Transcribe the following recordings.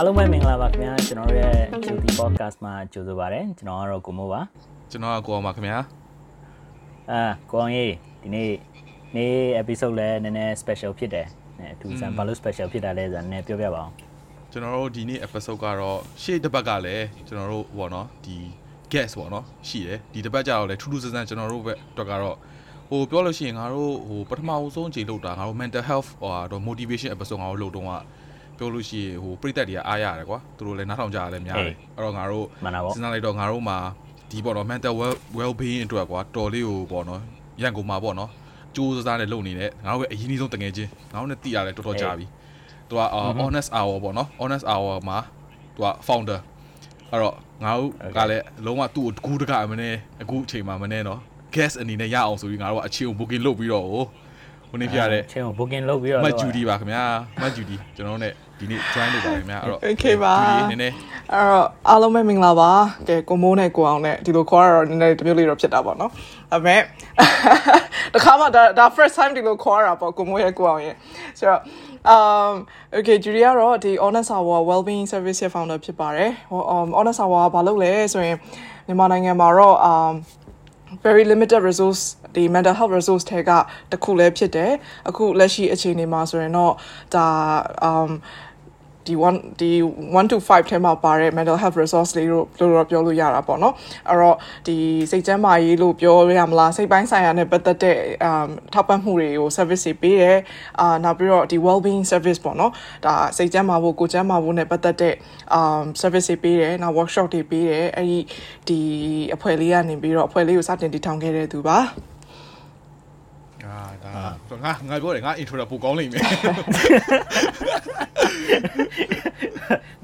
အားလုံးပဲမင်္ဂလာပါခင်ဗျာကျွန်တော်တို့ရဲ့ Judy Podcast မှာကြိုဆိုပါရစေကျွန်တော်ကတော့ကိုမိုးပါကျွန်တော်ကကိုအောင်ပါခင်ဗျာအာကိုအောင်ရေးဒီနေ့နေ့ episode လဲနည်းနည်း special ဖြစ်တယ်အဲသူစံဘာလို့ special ဖြစ်တာလဲဆိုတာနည်းပြောပြပါအောင်ကျွန်တော်တို့ဒီနေ့ episode ကတော့ရှေ့တစ်ပတ်ကလည်းကျွန်တော်တို့ဟောနော်ဒီ guest ပေါ့နော်ရှိတယ်ဒီတစ်ပတ်ကျတော့လည်းထူးထူးဆန်းဆန်းကျွန်တော်တို့ဘက်အတွက်ကတော့ဟိုပြောလို့ရှိရင်ငါတို့ဟိုပထမအဆုံးချိန်လုပ်တာငါတို့ mental health ဟိုတော့ motivation episode ငါတို့လုပ်တော့က ပြောလို့ရှိရင်ဟိုပြိတက်တွေကအားရတယ်ကွာသူတို့လည်းနားထောင်ကြရတယ်များတယ်အဲ့တော့ငါတို့စဉ်းစားလိုက်တော့ငါတို့မှာဒီပေါ့နော် mental well well being အတွက်ကွာတော်လေးကိုပေါ့နော်ရန်ကုန်မှာပေါ့နော်ကြိုးစားနဲ့လုပ်နေတဲ့ငါတို့ရဲ့အရင်ဆုံးတငယ်ချင်းငါတို့နဲ့တည်ရတယ်တော်တော်ကြာပြီသူက honest hour ပေါ့နော် honest hour မှာသူက founder အဲ့တော့ငါတို့ကလည်းလုံးဝသူ့ကိုကူးတကအမနဲ့အခုအချိန်မှာမနဲ့နော် guest အနေနဲ့ရအောင်ဆိုပြီးငါတို့ကအချင်းကို booking လုပ်ပြီးတော့ဟိုဟိုနေ့ပြတဲ့ချင်းကို booking လုပ်ပြီးတော့မတ်ဂျူဒီပါခင်ဗျာမတ်ဂျူဒီကျွန်တော်တို့ ਨੇ ဒီနေ့ join လုပ်ပါခင်ဗျာအဲ့တော့ Okay ပါဒီနည်းနည်းအဲ့တော့အားလုံးပဲမင်္ဂလာပါကဲကိုမိုးနဲ့ကိုအောင်နဲ့ဒီလိုခေါ်ရတော့နည်းနည်းတမျိုးလေးတော့ဖြစ်တာပေါ့နော်ဒါပေမဲ့တခါမှဒါဒါ first time ဒီလိုခေါ်ရတာပေါ့ကိုမိုးရဲ့ကိုအောင်ရဲ့ဆိုတော့ um okay Judy ကတော့ဒီ Honest Hour Wellbeing Service ရဲ့ founder ဖြစ်ပါတယ်ဟို um Honest Hour ကဘာလုပ်လဲဆိုရင်မြန်မာနိုင်ငံမှာတော့ um very limited resource ဒီ mental health resource ထဲကတခုလည်းဖြစ်တယ်အခုလက်ရှိအခြေအနေမှာဆိုရင်တော့ဒါ um ဒီ1ဒီ1 to 5ထဲမှာပါတဲ့ mental health resource လေးတို့လို့တော့ပြောလို့ရတာပေါ့နော်အဲ့တော့ဒီစိတ်ကျန်းမာရေးလို့ပြောရမလားစိတ်ပိုင်းဆိုင်ရာနဲ့ပတ်သက်တဲ့ um ထောက်ပံ့မှုတွေကို service တွေပေးတယ်အာနောက်ပြီးတော့ဒီ well being service ပေါ့နော်ဒါစိတ်ကျန်းမာဖို့ကိုယ်ကျန်းမာဖို့နဲ့ပတ်သက်တဲ့ um service တွေပေးတယ်နောက် workshop တွေပေးတယ်အဲ့ဒီဒီအဖွဲ့လေးကနေပြီးတော့အဖွဲ့လေးကိုစတင်တည်ထောင်ခဲ့တဲ့သူပါအာဒါ ငါငါပြောတယ်ငါ intro တော့ပိုကောင်းလိမ့်မယ်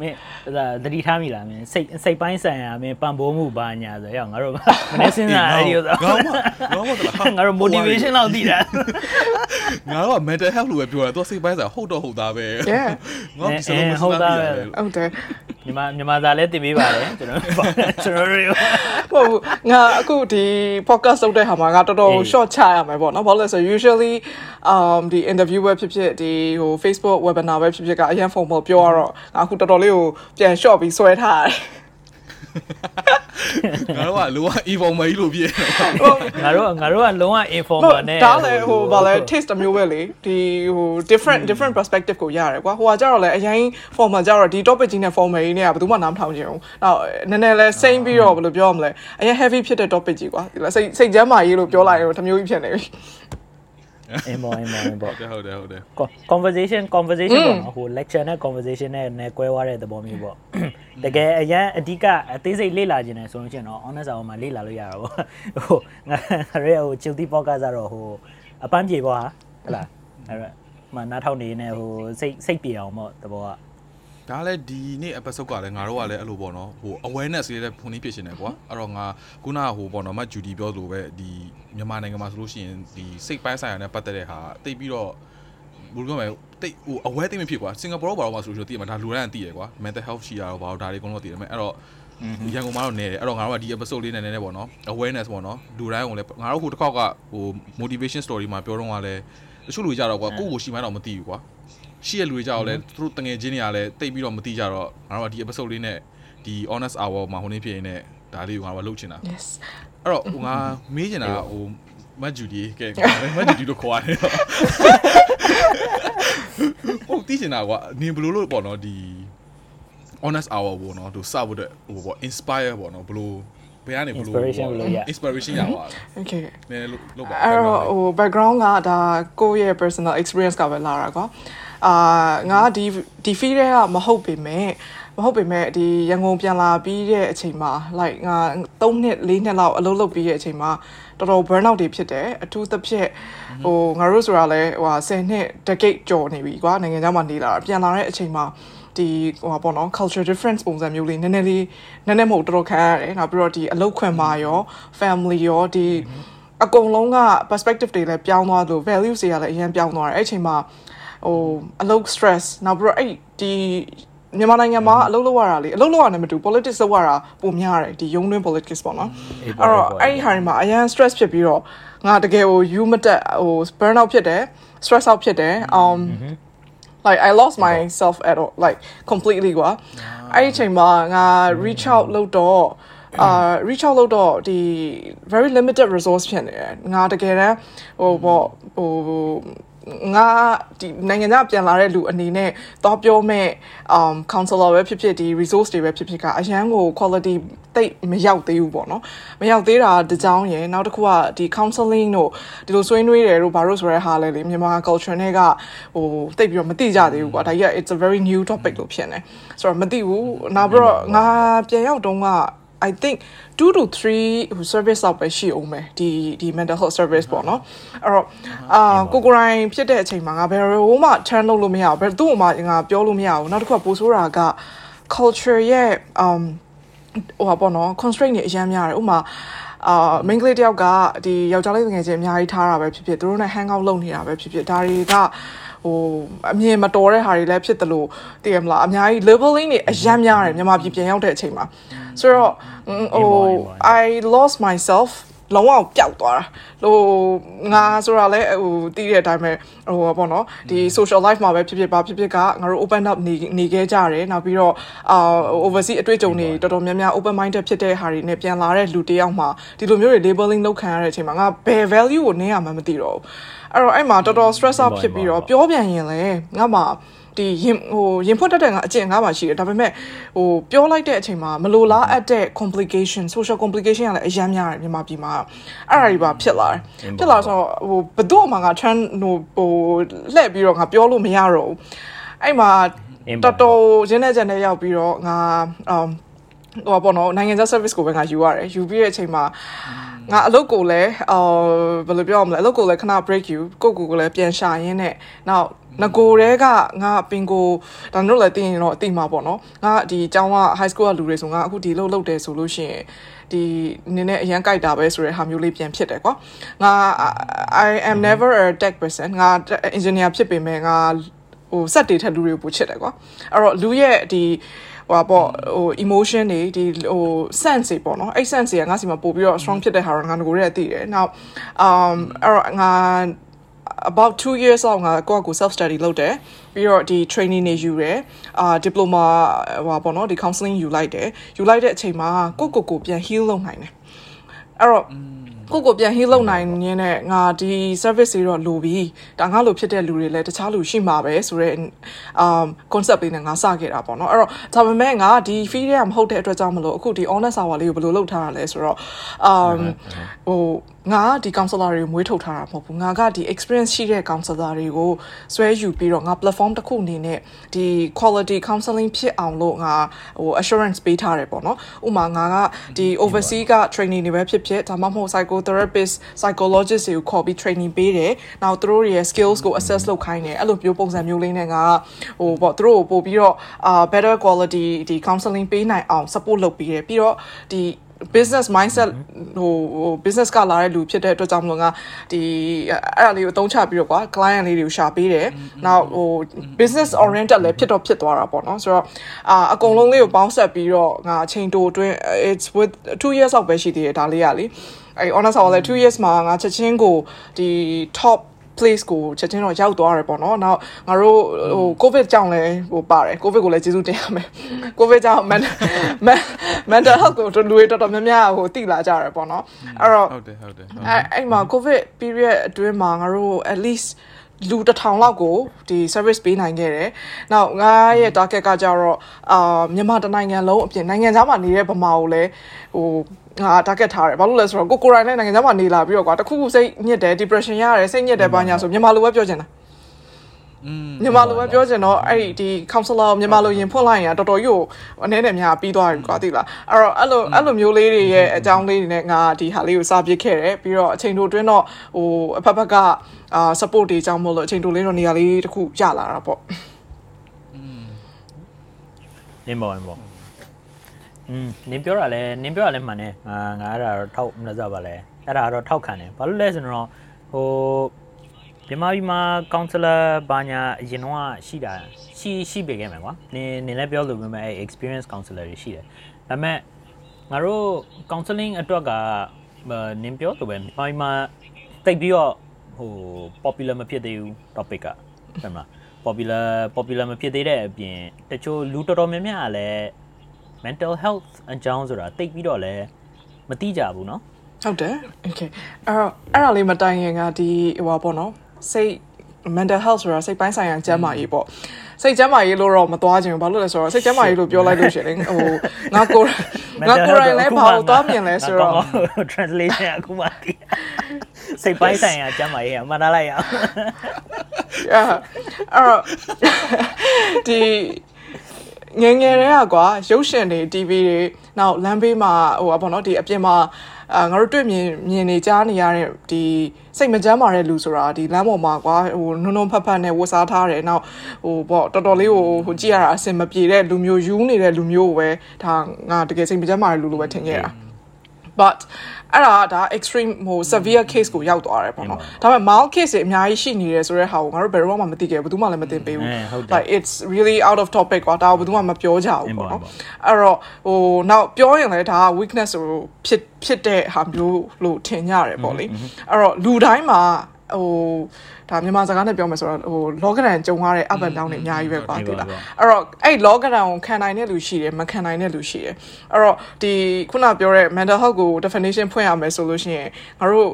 မင်းဒါတတိထားမိလားမင်းစိတ်စိတ်ပိုင်းဆိုင်ရာမင်းပံ့ပိုးမှုဘာညာဆိုရအောင်ငါတို့မနေ့စဉ်းစားအဲ့ဒီဆိုငါမငါမငါတို့ motivation လောက်တည်တာငါတို့က mental health လို့ပဲပြောတာသူစိတ်ပိုင်းဆိုင်ဟုတ်တော့ဟုတ်သားပဲငါဒီစလုံးမဟုတ်သားပဲဟုတ်တယ်မြန်မာမြန်မာသားလည်းတင်ပေးပါတယ်ကျွန်တော်ကျွန်တော်တို့ဟုတ်ငါအခုဒီ podcast လုပ်တဲ့ဟာမှာငါတော်တော် short ချရမယ်ပေါ့နော်ဘာလို့လဲဆို usually um ဒီ interview ပဲဖြစ်ဖြစ်ဒီဟို Facebook webinar ပဲဖြစ်ဖြစ်ကအရင် formal ပြောရတော့ငါအခုတော်တော်လေးကိုပြန် short ပြီးဆွဲထားတယ်ငါတို့ကလုံးဝ informal ကြီးလို့ပြည့်ငါတို့ငါတို့ကလုံးဝ informal နဲ့ဒါလည်းဟိုဗာလဲ taste မျိုးပဲလေဒီဟို different different perspective ကိုရတယ်ကွာဟိုကကြတော့လေအရင် formal ကြတော့ဒီ topic ကြီးနဲ့ formal ကြီးနဲ့ကဘယ်သူမှနားမထောင်ချင်ဘူးနောက်နည်းနည်းလဲ same ပြီးတော့ဘယ်လိုပြောရမလဲအရင် heavy ဖြစ်တဲ့ topic ကြီးကွာစိတ်စိတ်ကျမ်းမာရေးလို့ပြောလိုက်ရင်တမျိုးကြီးဖြစ်နေပြီ အင်းမောအင်းမောအင်းမောဟုတ်တယ်ဟုတ်တယ်ဟုတ်တယ် conversation conversation ပေါ့နော်ဟို lecture နဲ့ conversation နဲ့နဲ့ကွဲသွားတဲ့သဘောမျိုးပေါ့တကယ်အရန်အဓိကအသေးစိတ်လေ့လာခြင်းနဲ့ဆိုလို့ရှိရင်တော့ honest အောင်မှာလေ့လာလို့ရတာပေါ့ဟိုငါရဲဟို chilty podcast ကတော့ဟိုအပန်းပြေပေါ့ဟာဟလားအဲ့တော့မနားထောင်နေနေဟိုစိတ်စိတ်ပြေအောင်ပေါ့သဘောကဒါလည်းဒီနေ့ episode ကလည်းငါတို့ကလည်းအဲ့လိုပေါ့နော်ဟို awareness လေးလည်းဖွင့်နေဖြစ်ရှင်တယ်ကွာအဲ့တော့ငါခုနကဟိုပေါ့နော်မဂျူဒီပြောသလိုပဲဒီ မြန်မာနိုင်ငံမှာဆိုလို့ရှိရင်ဒီစိတ်ပိုင်းဆိုင်ရာနဲ့ပတ်သက်တဲ့ဟာတိတ်ပြီးတော့ဘယ်လိုပြောမလဲတိတ်ဟို aware တိတ်မဖြစ်ကွာစင်ကာပူတော့ဘာလို့မှဆိုလို့ရှိရင်တည်မှာဒါလူတိုင်းသိရကွာ mental health ရှိရတော့ဘာလို့ဒါတွေအကုန်လုံးသိတယ်မဲ့အဲ့တော့ရန်ကုန်မှာတော့နေတယ်အဲ့တော့ငါတို့ကဒီ episode လေးနဲ့နည်းနည်းပေါ့နော် awareness ပေါ့နော်လူတိုင်းကိုလည်းငါတို့ဟိုတစ်ခေါက်ကဟို motivation story မှာပြောတော့ကလည်းတချို့လူကြတော့ကွာကိုယ့်ကိုရှိမှတော့မသိဘူးကွာရှိရလူတွေကြောက်လဲသူတို့တငယ်ချင်းတွေကလည်းတိတ်ပြီးတော့မသိကြတော့ငါတို့ကဒီ episode လေးနဲ့ဒီ honest hour မှာဟိုနေ့ဖြစ်နေဒါလေးကိုငါတို့ကလုပ်ချင်တာ yes အဲ့တော့ဟိုငါမေးချင်တာဟိုမဂျူဒီကဲမဂျူဒီလို့ခေါ်ရတယ်ဟုတ်သိချင်တာကွာနင်ဘယ်လိုလုပ်ပေါ့နော်ဒီ honest hour ပေါ့နော်သူစဖို့တဲ့ဟိုပေါ့ inspire ပေါ့နော်ဘယ်လိုဘယ်ကနေဘယ်လို inspiration ဘယ်လိုရ inspiration ရပါလဲ okay နည်းလို့ပါအဲ့တော့ဟို background ကဒါကိုယ့်ရဲ့ personal experience ကပဲလာတာကွာအာငါဒီဒီ field ကမဟုတ်ပေမဲ့ မဟုတ်ပေမဲ့ဒီရန်ကုန်ပြန်လာပြီးတဲ့အချိန်မှာ like ငါ3နှစ်4နှစ်လောက်အလုပ်လုပ်ပြီးတဲ့အချိန်မှာတော်တော် burn out တွေဖြစ်တယ်အထူးသဖြင့်ဟိုငါတို့ဆိုတာလဲဟို10နှစ် decade ကျော်နေပြီကွာနိုင်ငံခြားမှာနေလာတာပြန်လာတဲ့အချိန်မှာဒီဟိုပါပေါ့နော် culture difference ပုံစံမျိုးလေးနည်းနည်းလေးနည်းနည်းမဟုတ်တော်တော်ခံရတယ်နောက်ပြီးတော့ဒီအလုပ်ခွင်မှာရော family ရောဒီအကုန်လုံးက perspective တွေလည်းပြောင်းသွားလို့ values တွေကလည်းအရင်ပြောင်းသွားတယ်အဲ့အချိန်မှာဟိုအလုပ် stress နောက်ပြီးတော့အဲ့ဒီ မြန်မာနိုင်ငံမှာအလုပ်လုပ်ရတာလေအလုပ်လုပ်ရနေမတူ politics လုပ်ရတာပုံများတယ်ဒီရုံးတွင်း politics ပေါ့နော်အဲ့တော့အဲ့ဒီဟာတွေမှာအရင် stress ဖြစ်ပြီးတော့ငါတကယ်ဟို you မတက်ဟို burn out ဖြစ်တယ် stress out ဖြစ်တယ် um like I lost myself at all like completely ကွာအဲ့ဒီအချိန်မှာငါ reach out လုပ်တော့အာ reach out လုပ်တော့ဒီ very limited resource ဖြစ်နေတယ်ငါတကယ်တမ်းဟိုပေါ့ဟို ငါဒီနိုင်ငံခြားပြန်လာတဲ့လူအနေနဲ့တော့ပြောမဲ့ um counselor ပဲဖြစ်ဖြစ်ဒီ resource တွေပဲဖြစ်ဖြစ်ကအရန်ကို quality တိတ်မရောက်သေးဘူးပေါ့နော်မရောက်သေးတာတကြောင်ရယ်နောက်တစ်ခုကဒီ counseling တို့ဒီလိုဆွေးနွေးတယ်တို့ဘာလို့ဆိုရဲဟာလဲလေမြန်မာ culture နဲ့ကဟိုတိတ်ပြီးတော့မသိကြသေးဘူးကွာဒါကြီးက it's a very new topic လို့ဖြစ်နေဆိုတော့မသိဘူးနောက်ပြီးတော့ငါပြန်ရောက်တော့က I think 2 to 3ဟို service လောက်ပဲရှိအောင်မယ်ဒီဒီ mental health service ပေါ့နော်အဲ့တော့အာကိုကိုရိုင်းဖြစ်တဲ့အချိန်မှာငါဘယ်လိုမှ turn လုပ်လို့မရဘူးဘယ်သူ့မှငါပြောလို့မရဘူးနောက်တစ်ခုကပိုဆိုးတာက culture ရဲ့ um ဟိုပါပေါ့နော် constraint တွေအများများတယ်ဥပမာအာ main ကလေးတယောက်ကဒီယောက်ျားလေးငယ်ချင်းအများကြီးထားတာပဲဖြစ်ဖြစ်သူတို့နဲ့ hang out လုပ်နေတာပဲဖြစ်ဖြစ်ဒါတွေကဟိုအမြင်မတော်တဲ့ဟာတွေလည်းဖြစ်တယ်လို့သိရမလားအများကြီး leveling တွေအများများတယ်မြန်မာပြည်ပြန်ရောက်တဲ့အချိန်မှာ ဆိုတော့ဟို I lost myself လုံးဝပျောက်သွားတာဟိုငါဆိုတာလဲဟိုတီးတဲ့အတိုင်းပဲဟိုပေါ့နော်ဒီ social life မှာပဲဖြစ်ဖြစ်ပါဖြစ်ဖြစ်ကငါတို့ open up နေနေခဲ့ကြတယ်နောက်ပြီးတော့အာ overseas အတွေ့အကြုံတွေတော်တော်များများ open minded ဖြစ်တဲ့ဟာတွေနဲ့ပြန်လာတဲ့လူတယောက်မှာဒီလိုမျိုးတွေ labeling လုပ်ခံရတဲ့အချိန်မှာငါဘယ် value ကိုနင်းရမှမသိတော့ဘူးအဲ့တော့အဲ့မှာတော်တော် stress out ဖြစ်ပြီးတော့ပြောပြန်ရင်လဲငါမှာ ဒီရင်ဟိုရင်ဖွက်တတ်တဲ့ကအကျင့်ငါးပါရှိတယ်ဒါပေမဲ့ဟိုပြောလိုက်တဲ့အချိန်မှာမလိုလားအပ်တဲ့ complication social complication ကလည်းအများများတယ်မြန်မာပြည်မှာအဲ့ဒါတွေပါဖြစ်လာတယ်ဖြစ်လာဆိုတော့ဟိုဘယ်သူ့မှာငါ turn ဟိုဟိုလှည့်ပြီးတော့ငါပြောလို့မရတော့ဘူးအဲ့မှာတော်တော်ရင်းနေကြတဲ့ရောက်ပြီးတော့ငါအမ်ဟိုပေါ့နော်နိုင်ငံခြား service ကိုပဲငါယူရတယ်ယူပြီးတဲ့အချိန်မှာ ငါအလုပ်ကိုလည်းအော်ဘယ်လိုပြောရမလဲအလုပ်ကိုလည်းခဏ break ယူကိုကိုကိုလည်းပြန်ရှာရင်းနဲ့နောက်ငကိုတဲကငါပင်ကိုဒါတို့လည်းသိရင်တော့အသိမှာပေါ့နော်ငါဒီအကြောင်းက high school ကလူတွေဆိုငါအခုဒီလုပ်လုပ်တယ်ဆိုလို့ရှိရင်ဒီနည်းနည်းအရန်ကြိုက်တာပဲဆိုတဲ့ဟာမျိုးလေးပြန်ဖြစ်တယ်ကွာငါ I am never a tech person ငါ engineer ဖြစ်ပေမဲ့ငါဟိုစက်တွေထက်လူတွေကိုပိုချစ်တယ်ကွာအဲ့တော့လူရဲ့ဒီ ဟိုပေါ့ဟို emotion တွေဒီဟို sense တွေပေါ့နော်အဲ့ sense တွေကငါစီမှာပို့ပြီးတော့ strong ဖြစ်တဲ့ဟာတော့ငါငကိုရဲသိတယ်နောက် um အဲ့တော့ငါ about 2 years လောက်ငါကိုယ့်ကို self study လုပ်တယ်ပြီးတော့ဒီ training တွေယူတယ်အာ diploma ဟိုပေါ့နော်ဒီ counseling ယူလိုက်တယ်ယူလိုက်တဲ့အချိန်မှာကိုယ့်ကိုယ်ကိုပြန် heal လုပ်နိုင်တယ်အဲ့တော့ ကိုကိုပြန် heal လုပ်နိုင်ရင်းနဲ့ငါဒီ service တွေတော့လိုပြီဒါငါလိုဖြစ်တဲ့လူတွေလည်းတခြားလူရှိမှာပဲဆိုတော့ um concept လေးနဲ့ငါစခဲ့တာပေါ့နော်အဲ့တော့ဒါပေမဲ့ငါဒီ field ရမဟုတ်တဲ့အတွက်ကြောင့်မလို့အခုဒီ honest hour လေးကိုဘယ်လိုလုပ်ထားတာလဲဆိုတော့ um ဟိုငါဒီ counselor တွေကိုမွေးထုတ်ထားတာမဟုတ်ဘူးငါကဒီ experience ရှိတဲ့ counselor တွေကိုဆွဲယူပြီးတော့ငါ platform တစ်ခုအနေနဲ့ဒီ quality counseling ဖြစ်အောင်လို့ငါဟို assurance ပေးထားတယ်ပေါ့နော်ဥပမာငါကဒီ overseas က training တွေပဲဖြစ်ဖြစ်ဒါမှမဟုတ် psychotherapist psychologist တွေကိုခေါ်ပြီး training ပေးတယ်နောက်သူတို့ရဲ့ skills ကို assess လုပ်ခိုင်းတယ်အဲ့လိုမျိုးပုံစံမျိုးလေးနဲ့ငါဟိုပေါ့သူတို့ကိုပို့ပြီးတော့အာ better quality ဒီ counseling ပေးနိုင်အောင် support လုပ်ပေးတယ်ပြီးတော့ဒီ business mindset ဟိုဟို business ကလာတဲ့လူဖြစ်တဲ့အတွက်ကြောင့်မလို့ငါဒီအဲ့ဒါလေးကိုအသုံးချပြီးတော့ကွာ client လေးတွေကိုရှာပေးတယ်။နောက်ဟို business oriented လည်းဖြစ်တော့ဖြစ်သွားတာပေါ့နော်။ဆိုတော့အာအကုန်လုံးလေးကိုပေါင်းဆက်ပြီးတော့ငါအချိန်တိုအတွင်း it's with 2 years လောက်ပဲရှိသေးတယ်ဒါလေးကလေ။ အဲ့ honest ဟောလဲ2 years မှာငါချက်ချင်းကိုဒီ top place ကိုချက်ချင်းတော့ရောက်သွားတယ်ပေါ့နော်။နောက်ငါတို့ဟို covid ကြောင့်လည်းဟိုပါတယ် covid ကိုလည်းကျေးဇူးတင်ရမယ်။ covid ကြောင့် mental health ကိုလူတွေတော်တော်များများဟိုတိလာကြတယ်ပေါ့နော်။အဲ့တော့ဟုတ်တယ်ဟုတ်တယ်အဲ့အဲ့မှာ covid period အတွင်းမှာငါတို့ at least လူတစ်ထောင်လောက်ကိုဒီ service ပေးနိုင်ခဲ့တယ်။နောက်ငါရဲ့ target ကကြတော့အာမြန်မာတနိုင်ငံလုံးအပြင်နိုင်ငံခြားမှာနေတဲ့ဗမာကိုလည်းဟို ငါ target ထားတယ်။ဘာလို့လဲဆိုတော့ကိုကိုရိုင်းနဲ့နိုင်ငံခြားမှာနေလာပြီးတော့ကွာတခုခုစိတ်ညစ်တယ် depression ရတယ်စိတ်ညစ်တယ်ဘာညာဆိုမြန်မာလိုပဲပြောချင်တာ။อืมမြန်မာလိုပဲပြောချင်တော့အဲ့ဒီ counselor မြန်မာလိုရင်ဖွင့်လိုက်ရင်တော်တော်ကြီးကိုအနေနဲ့များပြီးသွားပြီကွာသိလားအဲ့တော့အဲ့လိုအဲ့လိုမျိုးလေးတွေရဲ့အကြောင်းလေးတွေနဲ့ငါဒီဟာလေးကိုစပစ်ခဲ့တယ်ပြီးတော့အချိန်တိုတွင်းတော့ဟိုအဖက်ဖက်ကအာ support တွေအကြောင်းမို့လို့အချိန်တိုလေးတော့နေရာလေးတစ်ခုရလာတာပေါ့နင်းပေါ်နင်းပေါ် อืมနင်းပြောတာလဲနင်းပြောတာလဲမှန်တယ်ငါငါအဲ့ဒါတော့ထောက်မလို့ပါလဲအဲ့ဒါတော့ထောက်ခံတယ်ဘာလို့လဲဆိုတော့ဟိုမြန်မာပြည်မှာ counselor ဘာညာအရင်တော့ရှိတာရှိရှိပေခဲ့မှာကွာနင်းနင်းလည်းပြောလို့ပဲအဲ experience counselor တွေရှိတယ်ဒါပေမဲ့ငါတို့ counseling အတွက်ကနင်းပြောလို့ပဲမြန်မာပြည်မှာတိတ်ပြီးတော့ဟို popular မဖြစ်သေးဘူး topic ကဟုတ်မလားဟ popular popular မဖြစ်သေးတဲ့အပြင်တချို့လူတော်တော်များများကလည်း mental health အကြောင်းဆိုတာတိတ်ပြီးတော့လည်းမသိကြဘူးเนาะ ဟုတ်တယ် okay အဲ့တော့အဲ့ဒါလေးမတိုင်ခင်ကဒီဟိုပါပေါ့နော်စိတ် mental health ဆိုတာစိတ်ပိုင်းဆိုင်ရာကျန်းမာရေးပေါ့စိတ်ကျန်းမာရေးလို့တော့မသွားချင်ဘူးဘာလို့လဲဆိုတော့စိတ်ကျန်းမာရေးလို့ပြောလိုက်လို့ရှိရင်ဟိုငါကိုယ်ငါကိုယ်တိုင်လည်းဘာလို့သွားမြင်လဲဆိုတော့ translation အခုမှသိစိတ်ပိုင်းဆိုင်ရာကျမ်းမာရေးကမှတ်ထားလိုက်ရအောင် အဲ့တော့ဒီ ငယ်ငယ်တည်းကကွာရုပ်ရှင်တွေ TV တွေနောက်လမ်းဘေးမှာဟိုဘောနော်ဒီအပြင်မှာအာငါတို့တွေ့မြင်မြင်နေကြားနေရတဲ့ဒီစိတ်မကြမ်းမာတဲ့လူဆိုတာဒီလမ်းပေါ်မှာကွာဟိုနုံနုံဖတ်ဖတ်နဲ့ဝတ်စားထားတယ်နောက်ဟိုပေါ့တော်တော်လေးဟိုဟိုကြည့်ရတာအဆင်မပြေတဲ့လူမျိုးယူနေတဲ့လူမျိုးကိုပဲဒါငါတကယ်စိတ်မကြမ်းမာတဲ့လူလိုပဲထင်ခဲ့တာ but အဲ့ဒါဒါ extreme ဟို severe case ကိုရောက်သွားတယ်ပေါ့နော်ဒါပေမဲ့ mild case တွေအများကြီးရှိနေတယ်ဆိုတဲ့ဟာကိုငါတို့ဘယ်တော့မှမသိခဲ့ဘူးဘယ်သူမှလည်းမသိပေးဘူး like it's really out of topic ကွာဒါကိုဘယ်သူမှမပြောကြဘူးပေါ့နော်အဲ့တော့ဟိုနောက်ပြောရင်လည်းဒါက weakness ကိုဖြစ်ဖြစ်တဲ့ဟာမျိုးလို့ထင်ကြရတယ်ပေါ့လေအဲ့တော့လူတိုင်းမှာဟို ဒါမြန်မာစကားနဲ့ပြောမယ်ဆိုတော့ဟိုလောကဒန်ကြုံရတဲ့ up and down တွေအများကြီးပဲကွာတိလားအဲ့တော့အဲ့လောကဒန်ကိုခံနိုင်တဲ့လူရှိတယ်မခံနိုင်တဲ့လူရှိတယ်အဲ့တော့ဒီခုနပြောတဲ့ mental health ကို definition ဖွင့်ရမယ်ဆိုလို့ရှိရင်ငါတို့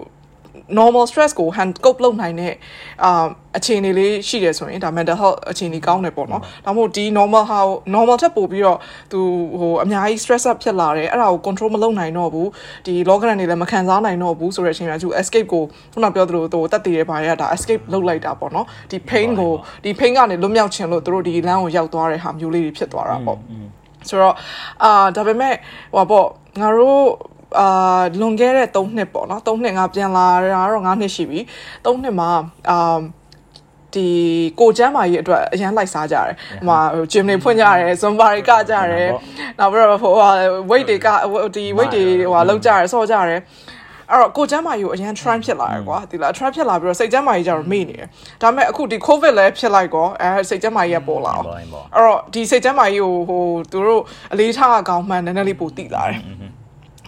normal stress ကို hand cope လုပ်နိုင်တဲ့အာအခြေအနေလေးရှိတယ်ဆိုရင်ဒါ mental health အခြေအနေကောင်းတယ်ပေါ့နော်။ဒါမှမဟုတ်ဒီ normal ဟာ normal ထက်ပိုပြီးတော့သူဟိုအများကြီး stress up ဖြစ်လာတယ်အဲ့ဒါကို control မလုပ်နိုင်တော့ဘူး။ဒီ lockdown တွေလည်းမခံစားနိုင်တော့ဘူးဆိုတဲ့အချိန်မှာသူ escape ကိုခုနပြောသလိုသူတက်တည်ရပါရတာ escape လုပ်လိုက်တာပေါ့နော်။ဒီ pain ကိုဒီ pain ကနေလွတ်မြောက်ခြင်းလို့သူတို့ဒီလမ်းကိုရောက်သွားတဲ့ဟာမျိုးလေးတွေဖြစ်သွားတာပေါ့။ဆိုတော့အာဒါပေမဲ့ဟိုပေါ့ငါတို့ အာလွန်ခဲ့တဲ့3နှစ်ပေါ့နော်3နှစ်ငါပြန်လာတာတော့9နှစ်ရှိပြီ3နှစ်မှာအာဒီကိုချမ်းမာကြီးအတွက်အရန်လိုက်စားကြတယ်ဟိုမှာဂျင်တွေဖွင့်ကြတယ်ဇွန်ဘာတွေကကြတယ်နောက်ပြီးတော့ဟို weight တွေကဒီ weight တွေဟိုလောက်ကြတယ်ဆော့ကြတယ်အဲ့တော့ကိုချမ်းမာကြီးကိုအရန် try ဖြစ်လာရကွာဒီလား try ဖြစ်လာပြီးတော့စိတ်ချမ်းမာကြီးကျတော့မေ့နေတယ်ဒါပေမဲ့အခုဒီ covid လည်းဖြစ်လိုက်ကောအဲစိတ်ချမ်းမာကြီးကပေါ်လာအောင်အဲ့တော့ဒီစိတ်ချမ်းမာကြီးကိုဟိုသူတို့အလေးထားအကောင်းမှန်နည်းနည်းလေးပိုတိလာတယ်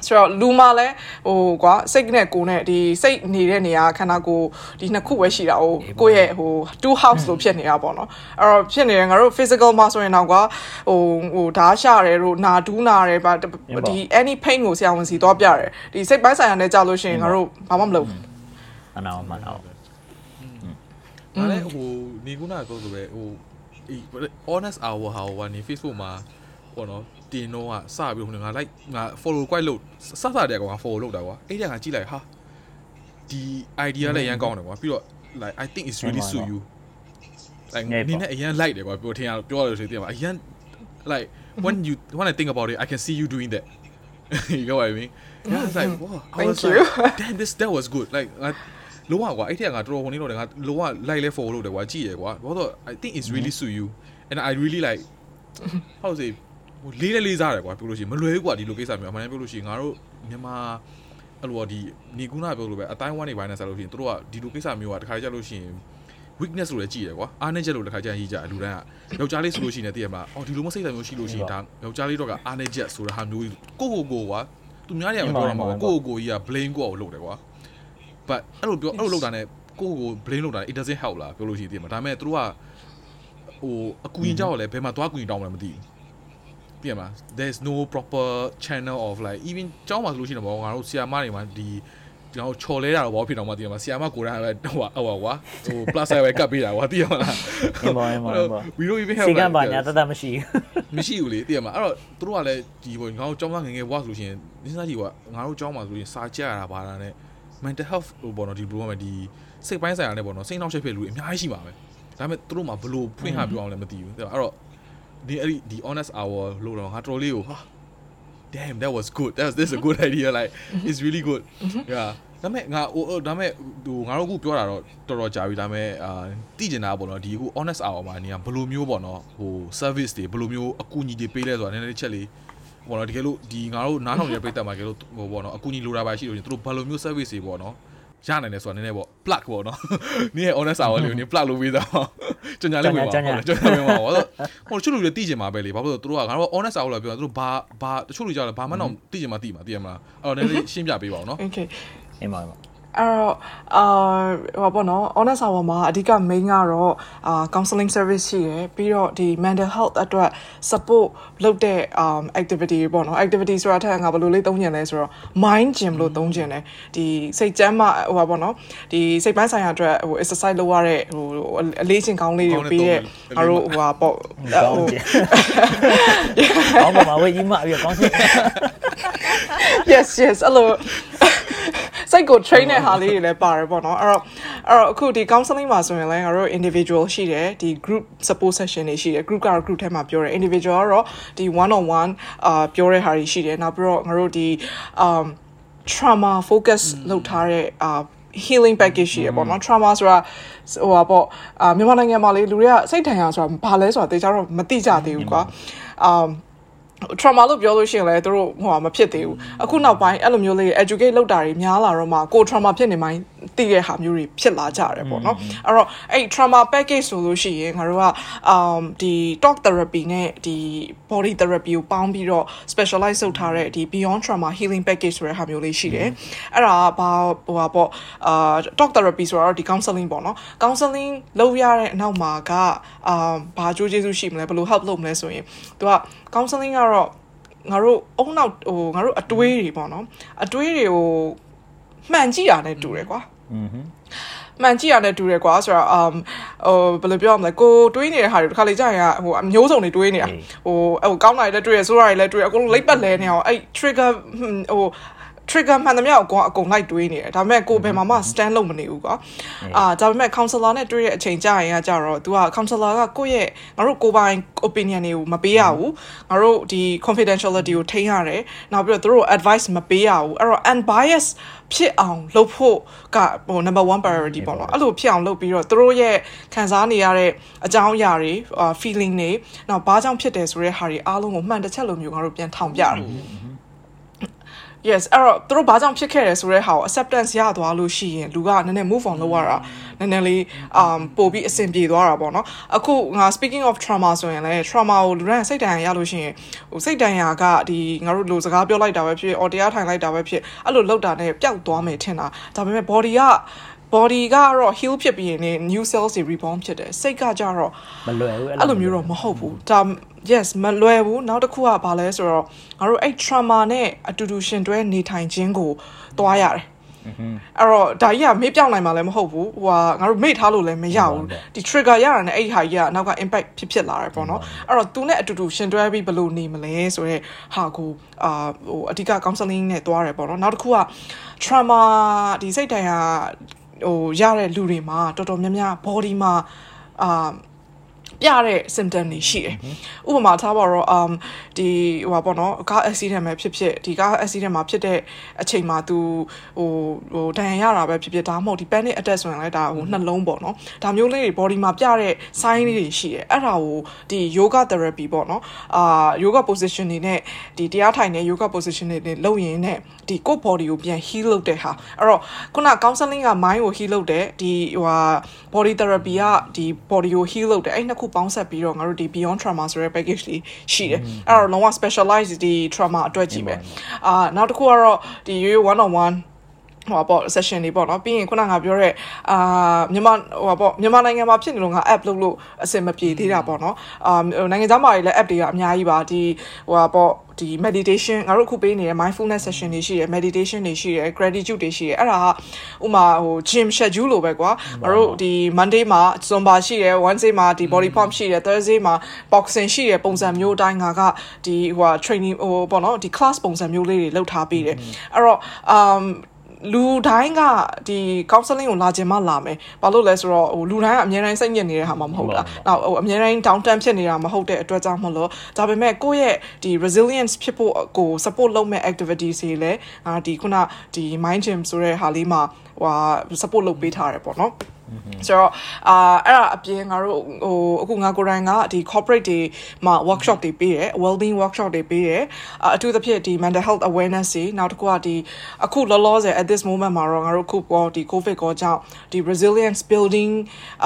ဆိုတော့လူမလဲဟိုကွာစိတ်နဲ့ကိုယ်နဲ့ဒီစိတ်နေတဲ့နေရာခန္ဓာကိုယ်ဒီနှစ်ခုပဲရှိတာဟိုကိုယ့်ရဲ့ဟို two house လို့ဖြစ်နေတာပေါ့နော်အဲ့တော့ဖြစ်နေတယ်ငါတို့ physical မှာဆိုရင်တော့ကွာဟိုဟိုဓာတ်ရှာတယ်တို့နာဒူးနာတယ်ဗာဒီ any pain ကိုဆရာဝန်စီသွားပြတယ်ဒီစိတ်ပိုင်းဆိုင်ရာနဲ့ကြာလို့ရှိရင်ငါတို့ဘာမှမလုပ်ဘူးအနာမနာဒါလည်းဟိုနေကုနာပြောဆိုပဲဟိုအေး honest hour ဟာဟိုကနေ Facebook မှာဟိုနော် တင်တော့ကစပြီးဟိုငါ like ငါ follow quite လို့စစတဲ့ကောင်က follow လုပ်တာကွာအဲ့ဒါကကြည့်လိုက်ဟာဒီ idea လည်းရန်ကောင်းတယ်ကွာပြီးတော့ like I think it's really suit you like နင်းနဲ့အရန် like တယ်ကွာပြောထင်ရပြောရလို့ဆိုတင်ပါအရန် like when you when I think about it I can see you doing that you know what I mean yeah it's like wow I Thank was you. like damn this that was good like လုံးဝကွာအဲ့ထက်ကငါတော်တော်ဟိုနေတော့ငါလုံးဝ like လဲ follow လုပ်တယ်ကွာကြည့်ရကွာဘာလို့ I think it's really suit you and I really like how to say ဟိုလေးလေးလေးစားတယ်ကွာပြောလို့ရှိရင်မလွယ်ဘူးကွာဒီလိုကိစ္စမျိုးအမှန်တမ်းပြောလို့ရှိရင်ငါတို့မြန်မာအဲ့လိုဒီနေကူနာပြောလို့ပဲအတိုင်းဝမ်းနေပိုင်းနဲ့ဆက်လို့ရှိရင်တို့ကဒီလိုကိစ္စမျိုးကတခါကြလို့ရှိရင် weakness လို့လည်းကြည့်ရကွာအားနေချက်လို့တခါကြရေးကြလူတိုင်းကယောက်ျားလေးဆိုလို့ရှိရင်တည်ရမလားအော်ဒီလိုမစိတ်ဓာတ်မျိုးရှိလို့ရှိရင်ဒါယောက်ျားလေးတော့ကအားနေချက်ဆိုတာဟာမျိုးကိုကိုကိုကွာသူများတွေကမပြောတော့မှာကိုကိုကိုကြီးက blame ကိုကိုလုပ်တယ်ကွာ but အဲ့လိုပြောအဲ့လိုလုပ်တာ ਨੇ ကိုကို blame လုပ်တာ it doesn't help လားပြောလို့ရှိရင်တည်မှာဒါပေမဲ့တို့ကဟိုအကူရင်ကြောက်ရလဲဘယ်မှာသွားကူရင်တောင်းမှလည်းမသိဘူး ပြရမှာ there's no proper channel of like even ကျောင်းမှာဆိုလို့ရှိရင်တော့ငါတို့ဆီယာမတွေမှာဒီဒီတော့ချော်လဲတာတော့ဘာဖြစ်တော့မှတည်မှာဆီယာမကိုယ်တိုင်ပဲဟိုဟိုကွာဟို plus ပဲကပ်ပေးတာကွာတည်ရမလားအင်းပါအင်းပါအင်းပါ we don't even have စီကံ like ပါ the- ညာတတ်တတ်မရှိဘူးမရှိဘူးလေတည်ရမှာအဲ့တော့သူတို့ကလည်းဒီဘောငါတို့ကျောင်းသားငယ်ငယ်ဘွားဆိုလို့ရှိရင်ဒီစားကြီးကငါတို့ကျောင်းမှာဆိုရင်စာကြရတာပါတာ ਨੇ mental health ဟိုဘောနော်ဒီဘလိုမှဒီစိတ်ပိုင်းဆိုင်ရာနဲ့ဘောနော်စိတ်နှောက်ယှက်ဖြစ်လူအများကြီးရှိပါပဲဒါပေမဲ့သူတို့မှဘလို့ဖွင့်ဟပြောအောင်လည်းမသိဘူးအဲ့တော့ ဒီအဲ့ဒီဒီ honest hour လို့တော့ငါတော်လေးကိုဟာ damn that was good that was this is a good idea like it's really good yeah ဒါပေမဲ့ငါဟိုဒါပေမဲ့ဟိုငါတို့အခုပြောတာတော့တော်တော်ကြာပြီဒါပေမဲ့အာသိကျင်တာပေါ့နော်ဒီအခု honest hour မှာနေကဘယ်လိုမျိုးပေါ့နော်ဟို service တွေဘယ်လိုမျိုးအကူအညီတွေပေးလဲဆိုတာနည်းနည်းလေးချက်လေးပေါ့နော်တကယ်လို့ဒီငါတို့နားထောင်နေတဲ့ပြည်သက်မှာတကယ်လို့ဟိုပေါ့နော်အကူအညီလိုတာပါရှိလို့ရှင်သူတို့ဘယ်လိုမျိုး service တွေပေါ့နော် ရနိုင်တယ်ဆိုတာနည်းနည်းပေါ့ plug ပေါ့နော်နင်းရဲ့ honest hour လေးကိုနင်း plug လုပ်ပေးသားကြညာလေးဝင်ပါပေါ့ကြညာဝင်ပါပေါ့ဟိုတချို့လူတွေသိကျင်မှာပဲလေဘာလို့လဲသူတို့ကငါတို့ honest hour လို့ပြောတာသူတို့ဘာဘာတချို့လူကြောက်လဲဘာမှတော့သိကျင်မှာသိမှာသိရမလားအဲ့တော့နည်းနည်းရှင်းပြပေးပါဦးနော် okay အင်းပါအင်းပါအဲ့တော့အာဟောပေါ့နော် honest hour မှာအဓိက main ကတော့အာ counseling service ရှိရယ်ပြီးတော့ဒီ mental health အတွက် support လုပ်တဲ့ um activity ပေါ့နော် activity ဆိုတာထက်ငါဘယ်လိုလေးသုံးကျင်လဲဆိုတော့ mind gym လို့သုံးကျင်တယ်ဒီစိတ်ကျန်းမာဟိုပါပေါ့နော်ဒီစိတ်ပိုင်းဆိုင်ရာအတွက်ဟို exercise လုပ်ရတဲ့ဟိုအလေးချင်းကောင်းလေးတွေပြီးတဲ့ငါတို့ဟိုပါပေါ့ကောင်းတယ်ကောင်းပါပါဝေးကြီးမပြီးကောင်းစီ yes yes အဲ့လိုစိတ်ကို train တဲ့ဟာလေးတွေလည်းပါတယ်ပေါ့နော်အဲ့တော့အဲ့တော့အခုဒီ counseling မှာဆိုရင်လည်းငါတို့ individual ရှိတယ်ဒီ group support session တွေရှိတယ် group ကတော့ group ထဲမှာပြောတယ် individual ကတော့ဒီ one on one အာပြောတဲ့ဟာတွေရှိတယ်နောက်ပြီးတော့ငါတို့ဒီ um trauma focus လုပ်ထားတဲ့အာ healing package ရှိရပေါ့နော် trauma ဆိုတာဟိုပါပေါ့အာမြန်မာနိုင်ငံမှာလေလူတွေကစိတ်ထန်ရဆိုတာဘာလဲဆိုတာတေချာတော့မသိကြသေးဘူးကွာအာ trauma လို့ပြောလို့ရှိရင်လည်းတို့ဟိုမဖြစ်သေးဘူးအခုနောက်ပိုင်းအဲ့လိုမျိုးလေး educate လုပ်တာတွေများလာတော့မှကို trauma ဖြစ်နေမှသိတဲ့ဟာမျိုးတွေဖြစ်လာကြတယ်ပေါ့နော်အဲ့တော့အဲ့ trauma package ဆိုလို့ရှိရင်ငါတို့က um ဒီ talk therapy နဲ့ဒီ body therapy ကိုပေါင်းပြီးတော့ specialize လုပ်ထားတဲ့ဒီ beyond trauma healing package ဆိုတဲ့ဟာမျိုးလေးရှိတယ်အဲ့ဒါကဘာဟိုပါပေါ့အာ talk therapy ဆိုတော့ဒီ counseling ပေါ့နော် counseling လုပ်ရတဲ့အနောက်မှာကအာဘာကြိုးကျေးဇူးရှိမလဲဘယ်လို help လုပ်မလဲဆိုရင်သူက counseling ကတော့တော့ငါတို့အုံနောက်ဟိုငါတို့အတွေးတွေပေါ့နော်အတွေးတွေကိုမှန်ကြည့်တာနဲ့တူတယ်ကွာอืมမှန်ကြည့်ရတဲ့တူတယ်ကွာဆိုတော့ um ဟိုဘယ်လိုပြောရမလဲကိုတွေးနေတဲ့ဟာတွေတစ်ခါလေကြာရင်ဟိုအမျိုးစုံတွေတွေးနေတာဟိုဟိုကောင်းတာတွေလည်းတွေးရဆိုးတာတွေလည်းတွေးရအကုန်လုံးလိပ်ပတ်လဲနေအောင်အဲ့ trigger ဟို trigger မှန်သမျှကိုအကုန်လိုက်တွေးနေတယ်ဒါပေမဲ့ကိုဘယ်မှာမှ stand လုပ်မနေဘူးကွာအာဒါပေမဲ့ counselor နဲ့တွေ့တဲ့အချိန်ကြာရင်ကကြတော့ तू က counselor ကကိုယ့်ရဲ့ငါတို့ကိုပိုင် opinion တွေကိုမပေးရဘူးငါတို့ဒီ confidentiality ကိုထိန်းရတယ်နောက်ပြီးတော့သူတို့ advice မပေးရဘူးအဲ့တော့ unbiased ဖြစ်အောင်လုပ်ဖို့ကဟို number 1 priority ပေါ့နော်အဲ့လိုဖြစ်အောင်လုပ်ပြီးတော့သူတို့ရဲ့ခံစားနေရတဲ့အကြောင်းအရာတွေ feeling တွေနောက်ဘာကြောင့်ဖြစ်တယ်ဆိုတဲ့ဟာတွေအားလုံးကိုမှန်တစ်ချက်လိုမျိုးငါတို့ပြန်ထောင်ပြတယ် yes အဲ့တော့သူတို့ဘာကြောင့်ဖြစ်ခဲ့တယ်ဆိုတဲ့ဟာကို acceptance ရသွားလို့ရှိရင်လူကနည်းနည်း move on လုပ်ရတာနည်းနည်းလေး um ပို့ပြီးအဆင်ပြေသွားတာပေါ့နော်အခုငါ speaking of trauma ဆိုရင်လည်း trauma ကိုလူတိုင်းစိတ်ဒဏ်ရာရလို့ရှိရင်ဟိုစိတ်ဒဏ်ရာကဒီငါတို့လိုစကားပြောလိုက်တာပဲဖြစ် အော်တရားထိုင်လိုက်တာပဲဖြစ်အဲ့လိုလောက်တာနဲ့ပျောက်သွားမယ်ထင်တာဒါပေမဲ့ body က body ကတော့ heal ဖြစ်ပြီးရင် new cells တွေ reborn ဖြစ်တယ်စိတ်ကကြတော့မလွယ်ဘူးအဲ့လိုမျိုးတော့မဟုတ်ဘူးဒါ yes မလွယ်ဘူးနောက်တစ်ခုကဘာလဲဆိုတော့ငါတို့အဲ့ trauma နဲ့အတူတူရှင်တွဲနေထိုင်ခြင်းကိုတွားရတယ်အဲ့တော့ဒါကြီးကမေ့ပြောင်းနိုင်မှာလည်းမဟုတ်ဘူးဟိုဟာငါတို့မေ့ထားလို့လည်းမရဘူးဒီ trigger ရတာနဲ့အဲ့ဒီဟာကြီးကနောက်က impact ဖြစ်ဖြစ်လာတယ်ပေါ့နော်အဲ့တော့သူနဲ့အတူတူရှင်တွဲပြီးဘယ်လိုနေမလဲဆိုတော့ဟာကိုအာဟိုအဓိက counseling နဲ့တွားတယ်ပေါ့နော်နောက်တစ်ခုက trauma ဒီစိတ်တန်ရာ ဟိုရတဲ့လူတွေမှာတော်တော်များများ body မှာအာ ပြတဲ့ symptom တွေရှိတယ်။ဥပမာထားပါတော့ um ဒီဟိုပါပေါ့နော်ကား accident ပဲဖြစ်ဖြစ်ဒီကား accident မှာဖြစ်တဲ့အချိန်မှာ तू ဟိုဟိုဒဏ်ရာရတာပဲဖြစ်ဖြစ်ဒါမှမဟုတ်ဒီ panic attack ဆိုရင်လည်းဒါဟိုနှလုံးပေါ့နော်။ဒါမျိုးလေးတွေ body မှာပြတဲ့ sign လေးတွေရှိတယ်။အဲ့ဒါကိုဒီ yoga therapy ပေါ့နော်။အာ yoga position တွေနဲ့ဒီတရားထိုင်တဲ့ yoga position တွေနဲ့လုပ်ရင်နဲ့ဒီကိုယ့် body ကိုပြန် heal လုပ်တဲ့ဟာအဲ့တော့ခုန counseling က mind ကို heal လုပ်တယ်ဒီဟိုဟာ body therapy ကဒီ body ကို heal လုပ်တယ်အဲ့နှစ်ခုပေါင်းဆက်ပြီးတော့ငါတို့ဒီ beyond trauma ဆိုတဲ့ package လေးရှိတယ်အဲ့တော့လုံးဝ specialized ဒီ trauma အတွက်ကြီးပဲအာနောက်တစ်ခုကတော့ဒီ one on one ဟိုပေါ့ session တွေပေါ့နော်ပြီးရင်ခုနကပြောတဲ့အာမြန်မာဟိုပေါ့မြန်မာနိုင်ငံမှာဖြစ်နေလို့ငါ app လုပ်လို့အဆင်မပြေသေးတာပေါ့နော်အာနိုင်ငံခြားမှာလည်း app တွေကအများကြီးပါဒီဟိုပေါ့ဒီ meditation ငါတို့အခုပေးနေတဲ့ mindfulness session တွေရှိတယ် meditation တွေရှိတယ် gratitude တွေရှိတယ်အဲ့ဒါကဥမာဟို gym schedule လိုပဲကွာငါတို့ဒီ monday မှာ zumba ရှိတယ် wednesday မှာဒီ body pump ရှိတယ် thursday မှာ boxing ရှိတယ်ပုံစံမျိုးအတိုင်းငါကဒီဟို training ဟိုပေါ့နော်ဒီ class ပုံစံမျိုးလေးတွေလုပ်ထားပေးတယ်အဲ့တော့ um လူတိုင်းကဒီ counseling ကိုလာခြင်းမလာမယ်ဘာလို့လဲဆိုတော့ဟိုလူတိုင်းကအများတိုင်းစိတ်ညစ်နေတဲ့ဟာမှမဟုတ်တာနောက်ဟိုအများတိုင်း down turn ဖြစ်နေတာမဟုတ်တဲ့အတွက်ကြောင့်မလို့ဒါပေမဲ့ကိုယ့်ရဲ့ဒီ resilience ဖြစ်ဖို့ကို support လုပ်မဲ့ activities တွေလည်းအာဒီခုနဒီ mind gym ဆိုတဲ့ဟာလေးမှာဟို support လုပ်ပေးထားတယ်ပေါ့နော် ဆိုတော့အာအဲ့ဒါအပြင်ငါတို့ဟိုအခုငါကိုယ်တိုင်ကဒီ corporate တွေမှာ workshop တွေပေးတယ် well-being workshop တွေပေးတယ်အထူးသဖြင့်ဒီ mental health awareness တွေနောက်တစ်ခုကဒီအခုလောလောဆယ် at this moment မှာတော့ငါတို့အခုပေါ်ဒီ covid ကောကြောင့်ဒီ resilience building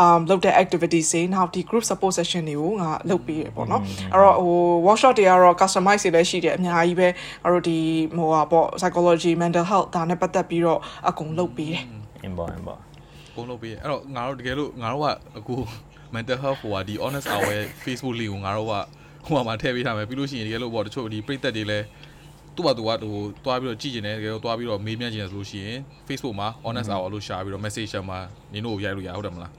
um လုပ်တဲ့ activities တွေနောက်ဒီ group support session တွေကိုငါလုပ်ပေးရပေါ့နော်အဲ့တော့ဟို workshop တွေကတော့ customize တွေလည်းရှိတယ်အများကြီးပဲငါတို့ဒီဟိုဟာပေါ့ psychology mental health ဒါနဲ့ပတ်သက်ပြီးတော့အကုန်လုပ်ပေးတယ် in ပေါ့ in ပေါ့ပုံလုပ်ပေးအဲ့တော့ငါတို့တကယ်လို့ငါတို့ကအခု mental health ဟိုဟာဒီ honest hour ရဲ့ Facebook link ကိုငါတို့ကဟိုမှာထည့်ပေးထားမယ်ပြီးလို့ရှိရင်တကယ်လို့ပေါ့တချို့ဒီပြည့်သက်တွေလဲသူ့ဘာသူကဟိုတွားပြီးတော့ကြည့်ကျင်တယ်တကယ်လို့တွားပြီးတော့မေးမြန်းကျင်တယ်ဆိုလို့ရှိရင် Facebook မှာ honest hour လို့ရှာပြီးတော့ message မှာနင်တို့ကိုရိုက်လို့ရဟုတ်တယ်မလား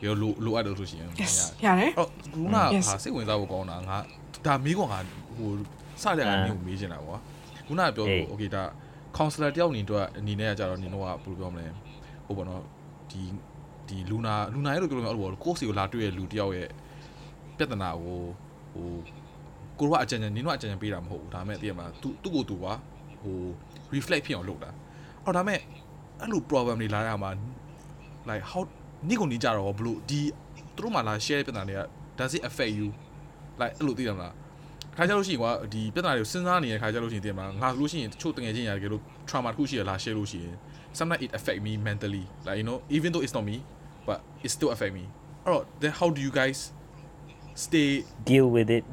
ဒီလိုလိုအပ်တယ်လို့ဆိုရှင် yes ရတယ်အဲ့တော့ခုနက Yes. ဟာစိတ်ဝင်စားဖို့ကောင်းတာငါဒါမေးကွာငါဟိုစတဲ့ကနေကိုမေးချင်တာကွာခုနကပြောအေးလို့ okay ဒါ counselor တယောက်အနေနဲ့အနေနဲ့ကကြတော့နင်တို့ကဘယ်လိုပြောမလဲဟိုပေါ့နော် ဒီဒီလူနာလူနာရဲ့လို့ပြောလို့မရဘူးကိုယ့်စီကိုလာတွေ့ရလူတယောက်ရဲ့ပြဿနာကိုဟိုကိုတို့ကအကြံဉာဏ်နင်တို့ကအကြံဉာဏ်ပေးတာမဟုတ်ဘူးဒါပေမဲ့သိရမလား तू သူ့ကိုသူပါဟို reflect ဖြစ်အောင်လုပ်တာအော်ဒါပေမဲ့အဲ့လို problem တွေလာရမှာ like how နိကိုနေကြတော့ဘလို့ဒီသူတို့မှလာ share ပြဿနာတွေက does it affect you like အဲ့လိုသိရမလားခါကြလို့ရှိရင်ကွာဒီပြဿနာတွေကိုစဉ်းစားနေတဲ့ခါကြလို့ရှိရင်သိရမလားငါဆိုလို့ရှိရင်တချို့တငယ်ချင်းရတယ်ကလို့ trauma တစ်ခုရှိရလာ share လို့ရှိရင် sometimes it affect me mentally like you know even though it's not me but it still affect me alright then how do you guys stay deal with it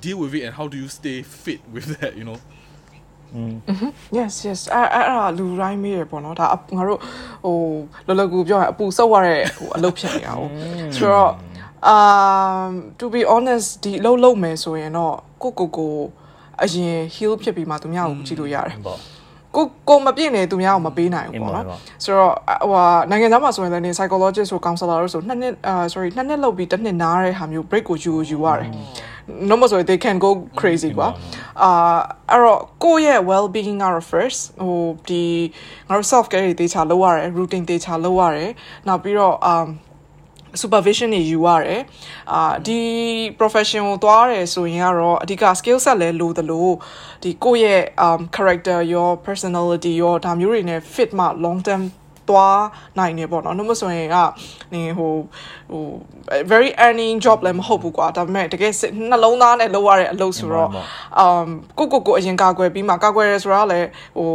deal with it and how do you stay fit with that you know yes yes အဲ့အဲ့အဲ့ဒါလူတိုင်းမေးရပေါ့နော်ဒါအငါတို့ဟိုလောလောကူပြောရအပူစောက်ရတဲ့ဟိုအလုပ်ဖြစ်နေတာဟုတ်ဆိုတော့ um to be honest ဒီအလုပ်လုပ်မယ်ဆိုရင်တော့ကိုကိုကိုအရင် heal ဖြစ်ပြီးမှသူများကိုကြည့်လို့ရတယ် ပေါ့ ကိုကိုမပြည့်နေသူများကိုမပေးနိုင်ဘူးပေါ့နော်အင်းပါပါဆိုတော့ဟိုဟာနိုင်ငံသားမှာဆိုရင်လည်း psychologist ဆို counselor လို့ဆိုနှစ်နှစ်အာ sorry နှစ်နှစ်လောက်ပြီးတစ်နှစ်နားတဲ့ဟာမျိုး break ကိုယူယူရတယ် no more so they can go crazy ကွာအာအဲ့တော့ကိုယ့်ရဲ့ well being ကတော့ first ဟိုဒီငါတို့ self care တွေတေချာလုပ်ရတယ် routine တေချာလုပ်ရတယ်နောက်ပြီးတော့ um supervision တွေယူရတယ်အာဒီ profession ကိုသွားရတယ်ဆိုရင်ကတော့အဓိက skill set လဲလိုသလိုဒီကိုယ့်ရဲ့ um character ရော personality ရောဒါမျိုးတွေနဲ့ fit မှ long term သွားနိုင်နေပေါ့နော်နှုတ်မဆိုရင်ကနေဟိုဟို very earning job လည်းမဟုတ်ဘူးကွာဒါပေမဲ့တကယ်စစ်နှလုံးသားနဲ့လုပ်ရတဲ့အလုပ်ဆိုတော့ um ကိုကိုကိုအရင်ကာကွယ်ပြီးမှကာကွယ်ရဲဆိုတာလည်းဟို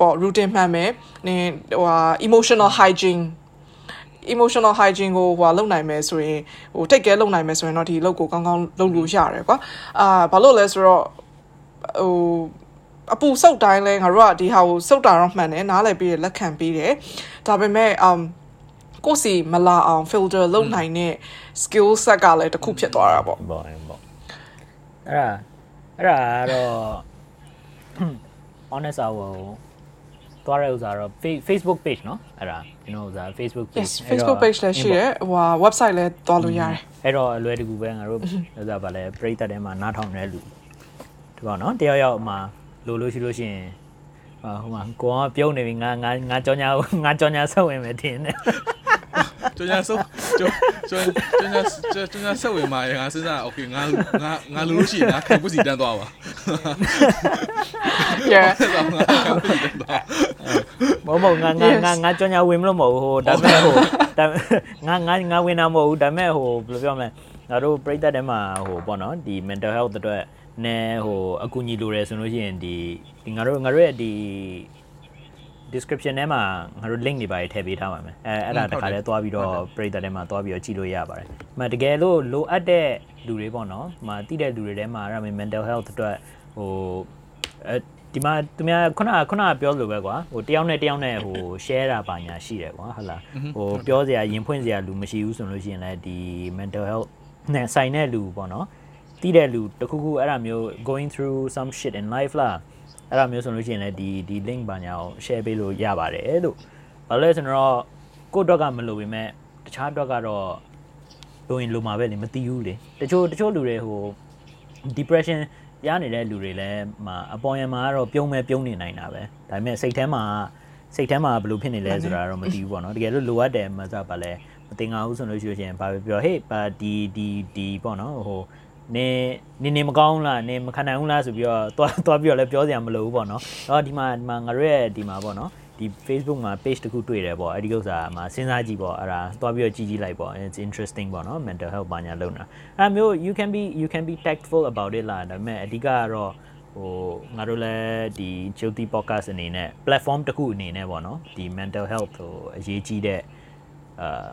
ပေါ့ routine မှန်မယ်နင်ဟိုဟာ emotional hygiene emotional hygiene ကိုဟိုလုပ်နိုင်မယ်ဆိုရင်ဟို take care လုပ်နိုင်မယ်ဆိုရင်တော့ဒီလုပ်ကိုကောင်းကောင်းလုပ်လို့ရတယ်ကွာအာဘာလို့လဲဆိုတော့ဟိုအပူစုပ်တိုင်းလဲငါတို့ကဒီဟာကိုစုပ်တာတော့မှန်တယ်နားလည်ပြီးရလက်ခံပြီးတယ်ဒါပေမဲ့ um ကိုယ်စီမလာအောင် filter လုပ်နိုင်တဲ့ skill set ကလည်းတစ်ခုဖြစ်သွားတာပေါ့ပေါ့ပေါ့အဲ့ဒါအဲ့ဒါကတော့ honest hour ကို သွားတဲ့ဥစားတော့ Face- Facebook page เนาะအဲ့ဒါကျွန်တော်ဥစား Facebook page yes facebook page လည်းရှိတယ်ဟိုဟာ website လည်းသွားလို့ရတယ် အဲ့တော့အလွယ်တကူပဲငါတို့ဥစားဗာလဲပရိသတ်ထဲမှာနားထောင်နေတဲ့လူဒီပေါ့နော်တယောက်ယောက်မှာလိုလို့ရှိလို့ရှိရင်ဟာဟိုမှာကိုကပြုံးနေပြီငါငါငါကြောညာငါကြောညာဆက်ဝင်မယ်တင်တယ် ကျွန်တော်ဆိုကျွန်ကျွန်ကျွန်ကျွန်ကျွန်ဆက်ဝင်มาရငါစဉ်းစား okay ငါငါငါလူလို့ရှိရင်ငါခံပုစီတန်းသွားပါ yeah ငါခံပုစီတန်းသွားမဟုတ်မဟုတ်ငါငါငါငါကြောညာဝင်မလို့မဟုတ်ဘူးဟိုဒါပေမဲ့ဟိုဒါငါငါငါဝင်တာမဟုတ်ဘူးဒါပေမဲ့ဟိုဘယ်လိုပြောမလဲငါတို့ပရိသတ်ထဲမှာဟိုပေါ့နော်ဒီ mental health အတွက်နဲဟိုအကူအညီလိုတယ်ဆိုလို့ရှိရင်ဒီဒီငါတို့ငါတို့ရဲ့ဒီ description ထဲမှာငါတို့ link တွေပါထည့်ပေးထားပါမယ်အဲအဲ့ဒါတခါလဲသွားပြီးတော့ပရိသတ်ထဲမှာသွားပြီးတော့ကြည့်လို့ရပါတယ်။မတကယ်လို့လိုအပ်တဲ့ လူတွေပေါ့နော်။မတိတဲ့လူတွေထဲမှာအဲ့ဒါမျိုး mental health အတွက်ဟိုအဲဒီမှာသူများခုနကခုနကပြောလို့ပဲကွာဟိုတယောက်နဲ့တယောက်နဲ့ဟို share တာပါညာရှိတယ်ကွာဟုတ်လားဟိုပြောစရာရင်ဖွင့်စရာလူမရှိဘူးဆိုလို့ရှိရင်လည်းဒီ mental health နဲ့ဆိုင်တဲ့လူပေါ့နော်တိတဲ့လူတခုခုအဲ့ဒါမျိုး going through some shit in life လားအဲ့ဒါမျိုးဆိုလို့ရှိရင်လည်းဒီဒီ link ဘာညာကို share ပေးလို့ရပါတယ်လို့ဘာလို့လဲဆိုတော့ကိုယ့်အတွက်ကမလို့ပေမဲ့တခြားအတွက်ကတော့ လိုရင်လိုမှာပဲလေမသိဘူးလေတချို့တချို့လူတွေဟို depression ရနေတဲ့လူတွေလည်းမှာအပေါ်ယံမှာကတော့ပြုံးမဲ့ပြုံးနေနိုင်တာပဲဒါပေမဲ့စိတ်ထဲမှာစိတ်ထဲမှာဘယ်လိုဖြစ်နေလဲဆိုတာတော့မသိဘူးပေါ့နော်တကယ်လို့လိုအပ်တယ်မစားပါလဲမတင်ငါဘူးဆိုလို့ရှိရင်ဘာပဲပြောဟေးပါဒီဒီဒီပေါ့နော်ဟိုနေနေနေမကောင်းလားနေမခံနိုင်ဘူးလားဆိုပြီးတော့တွားတွားပြီးတော့လည်းပြောစရာမလိုဘူးပေါ့နော်တော့ဒီမှာဒီမှာငါတို့ရဲ့ဒီမှာပေါ့နော် ဒီ Facebook မှာ page တခုတွေ့တယ်ပေါ့အဲ့ဒီဥစ္စာမှာစဉ်းစားကြည့်ပေါ့အဲ့ဒါတွားပြီးတော့ကြည့်ကြည့်လိုက်ပေါ့ it's interesting ပေါ့နော် mental health ဘာညာလုပ်တာအဲ့မျိုး you can be you can be tactful about it လားဒါပေမဲ့အဓိကကတော့ဟိုငါတို့လည်းဒီ Jyoti podcast အနေနဲ့ platform တစ်ခုအနေနဲ့ပေါ့နော်ဒီ mental health ဟိုအရေးကြီးတဲ့အာ